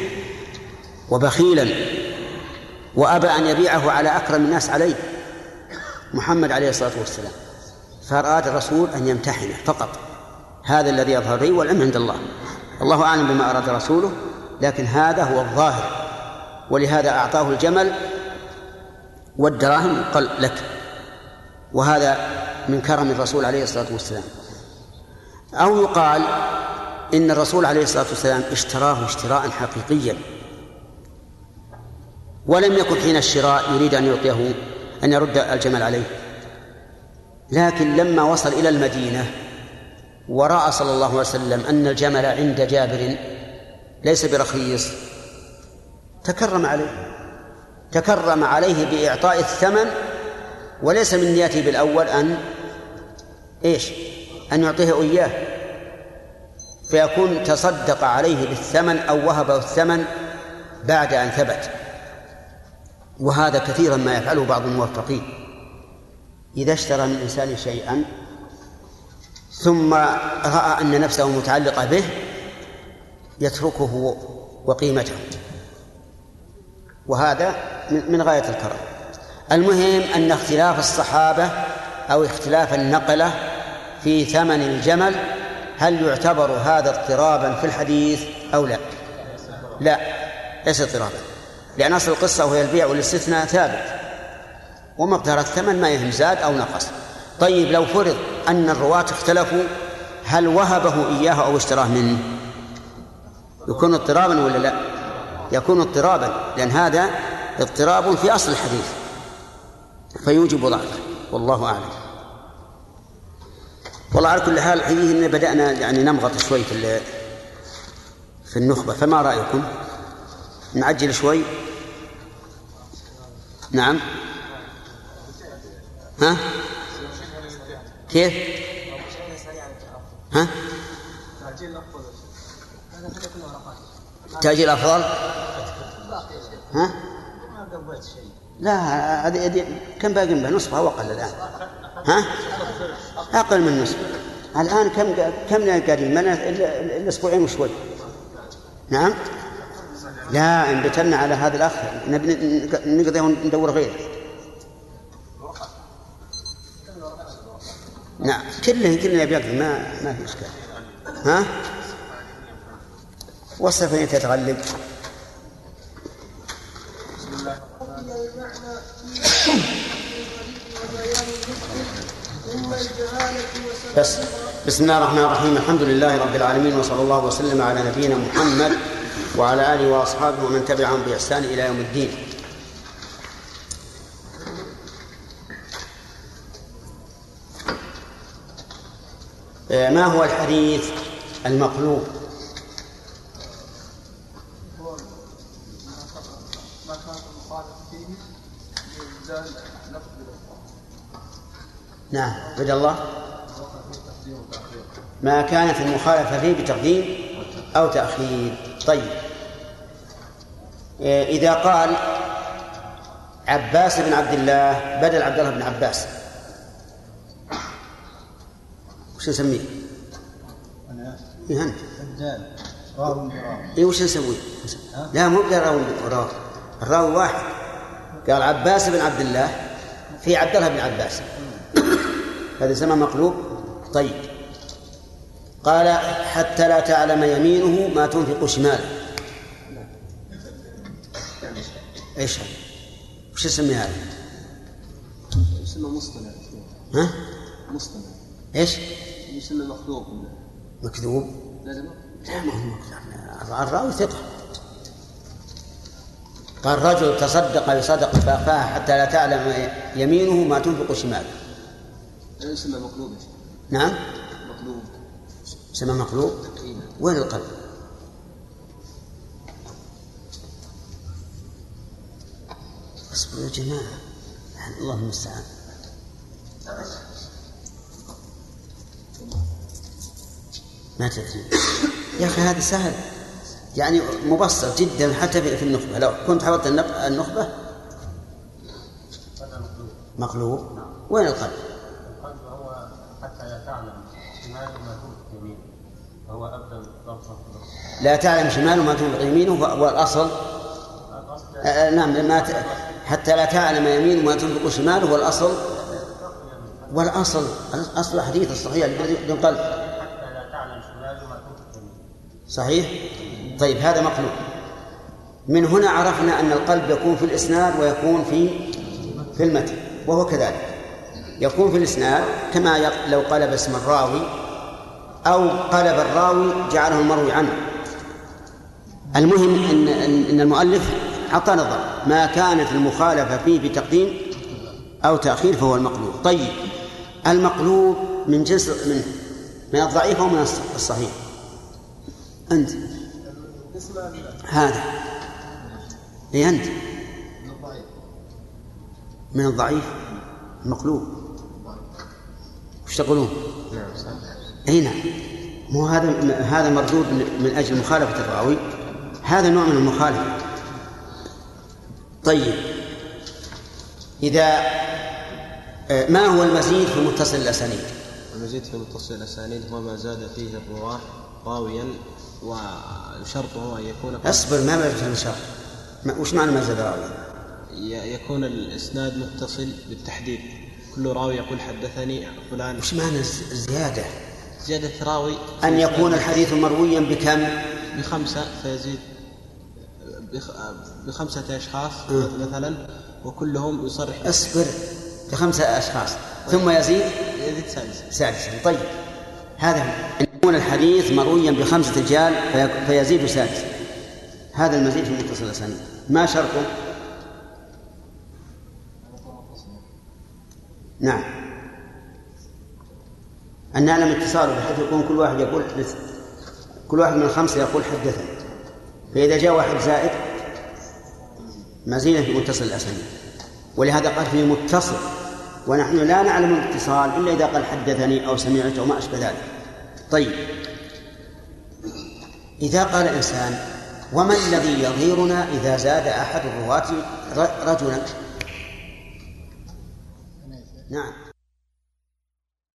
[SPEAKER 1] وبخيلا وأبى أن يبيعه على أكرم الناس عليه. محمد عليه الصلاة والسلام. فأراد الرسول أن يمتحنه فقط. هذا الذي يظهر لي والعلم عند الله. الله أعلم بما أراد رسوله. لكن هذا هو الظاهر ولهذا أعطاه الجمل والدراهم قال لك. وهذا من كرم الرسول عليه الصلاة والسلام. أو يقال إن الرسول عليه الصلاة والسلام اشتراه اشتراء حقيقيا. ولم يكن حين الشراء يريد أن يعطيه أن يرد الجمل عليه. لكن لما وصل إلى المدينة ورأى صلى الله عليه وسلم أن الجمل عند جابر ليس برخيص. تكرم عليه. تكرم عليه بإعطاء الثمن وليس من نيته بالأول أن إيش؟ أن يعطيه إياه. فيكون تصدق عليه بالثمن أو وهبه الثمن بعد أن ثبت. وهذا كثيرا ما يفعله بعض الموفقين. إذا اشترى من إنسان شيئا ثم رأى أن نفسه متعلقة به يتركه وقيمته. وهذا من غاية الكرم. المهم أن اختلاف الصحابة أو اختلاف النقلة في ثمن الجمل هل يعتبر هذا اضطرابا في الحديث أو لا؟ لا ليس اضطرابا. لأن أصل القصة وهي البيع والاستثناء ثابت. ومقدار الثمن ما يهم زاد أو نقص. طيب لو فرض أن الرواة اختلفوا هل وهبه إياه أو اشتراه منه؟ يكون اضطرابا ولا لا؟ يكون اضطرابا لأن هذا اضطراب في أصل الحديث فيوجب ضعفه والله أعلم. والله على كل حال حيه إن بدأنا يعني نمغط شوي في في النخبة فما رأيكم؟ نعجل شوي؟ نعم. ها؟ كيف؟ ها؟ تأجيل أفضل ها؟ لا هذه كم باقي منها؟ نصفها أو أقل الآن. ها؟ أقل من نصف. الآن كم كم قاعدين؟ من الأسبوعين وشوي. نعم؟ لا إن بتلنا على هذا الأخ نبي نقضيه وندور غيره. نعم. كله كله بيقضي ما ما في إشكال. ها؟ والسفينة تتغلب. بس. بسم الله الرحمن الرحيم. الحمد لله رب العالمين وصلى الله وسلم على نبينا محمد وعلى آله وأصحابه ومن تبعهم بإحسان إلى يوم الدين. ما هو الحديث المقلوب؟ نعم بدأ الله. ما كانت المخالفة فيه بتقديم أو تأخير. طيب. إذا قال عباس بن عبد الله بدل عبد الله بن عباس. وش نسميه؟ أنت
[SPEAKER 10] الدال. راو
[SPEAKER 1] إيه وش نسوي؟ لا مو راوي الراوي واحد. قال عباس بن عبد الله في عبد الله بن عباس *coughs* هذا سمى مقلوب طيب قال حتى لا تعلم يمينه ما تنفق شماله إيش هذا؟ وش اسمه هذا؟
[SPEAKER 10] يسمى مصطلح
[SPEAKER 1] ها؟
[SPEAKER 10] مصطلح
[SPEAKER 1] إيش؟
[SPEAKER 10] يسمى مخلوق
[SPEAKER 1] مكذوب؟
[SPEAKER 10] لا لا
[SPEAKER 1] لا ما هو مكذوب الراوي ثقة قال رجل تصدق بصدقة فأخفاها حتى لا تعلم يمينه ما تنفق شماله.
[SPEAKER 10] يسمى مقلوب
[SPEAKER 1] نعم.
[SPEAKER 10] مقلوب.
[SPEAKER 1] سمى مقلوب. وين القلب؟ اصبروا يا جماعة. الله المستعان. ما تدري. يا أخي هذا سهل. يعني مبسط جدا حتى في النخبة. لو كنت حفظت النخبة. مقلوب. وين القلب؟
[SPEAKER 11] القلب هو حتى لا تعلم شمال ما تنفق يمينه. فهو ضبطه
[SPEAKER 1] لا تعلم شماله ما تنفق يمينه والأصل آه، آه، نعم ما ت... حتى لا تعلم يمينه ما تنفق شماله والأصل والأصل أصل الحديث الصحيح بدون قلب
[SPEAKER 11] حتى لا تعلم شماله ما تنفق يمينه.
[SPEAKER 1] صحيح؟ طيب هذا مقلوب. من هنا عرفنا أن القلب يكون في الإسناد ويكون في في المتن وهو كذلك. يكون في الإسناد كما لو قلب اسم الراوي أو قلب الراوي جعله المروي عنه. المهم أن أن المؤلف حط نظر ما كانت المخالفة فيه بتقديم أو تأخير فهو المقلوب. طيب المقلوب من جنس من من الضعيف أو من الص- الصحيح. أنت. هذا. اي أنت؟ من الضعيف. مقلوب وش تقولون؟ اي نعم. مو هذا هذا مردود من أجل مخالفة الراوي؟ هذا نوع من المخالفة. طيب. إذا آه، ما هو المزيد في متصل الأسانيد؟
[SPEAKER 12] المزيد في متصل الأسانيد هو ما زاد فيه الرواة راويا وشرطه أن يكون
[SPEAKER 1] أصبر ما الشرط. ما- وش معنى ما زاد راوي؟
[SPEAKER 12] يكون الإسناد متصل بالتحديد. كل راوي يقول حدثني فلان.
[SPEAKER 1] وش معنى الز- الزيادة؟
[SPEAKER 12] زيادة راوي.
[SPEAKER 1] أن يكون الحديث مرويا بكم؟
[SPEAKER 12] بخمسة فيزيد بخ... بخمسة أشخاص مثلا وكلهم يصرح.
[SPEAKER 1] أصبر بخمسة أشخاص. ثم يزيد؟
[SPEAKER 12] يزيد سادسا
[SPEAKER 1] سادسا طيب. هذا أن يكون الحديث مرويا بخمسة رجال في- فيزيد سادسا هذا المزيد في متصل الأسانيد ما شرطه؟ نعم. أن نعلم اتصاله بحيث يكون كل واحد يقول حدث كل واحد من الخمسة يقول حدثني فإذا جاء واحد زائد مزيدا في متصل الأسانيد ولهذا قال فيه متصل. ونحن لا نعلم الاتصال إلا إذا قال حدثني أو سمعت أو ما أشبه ذلك. طيب. إذا قال إنسان وما الذي يظهرنا إذا زاد أحد الرواة رجلا؟ نعم.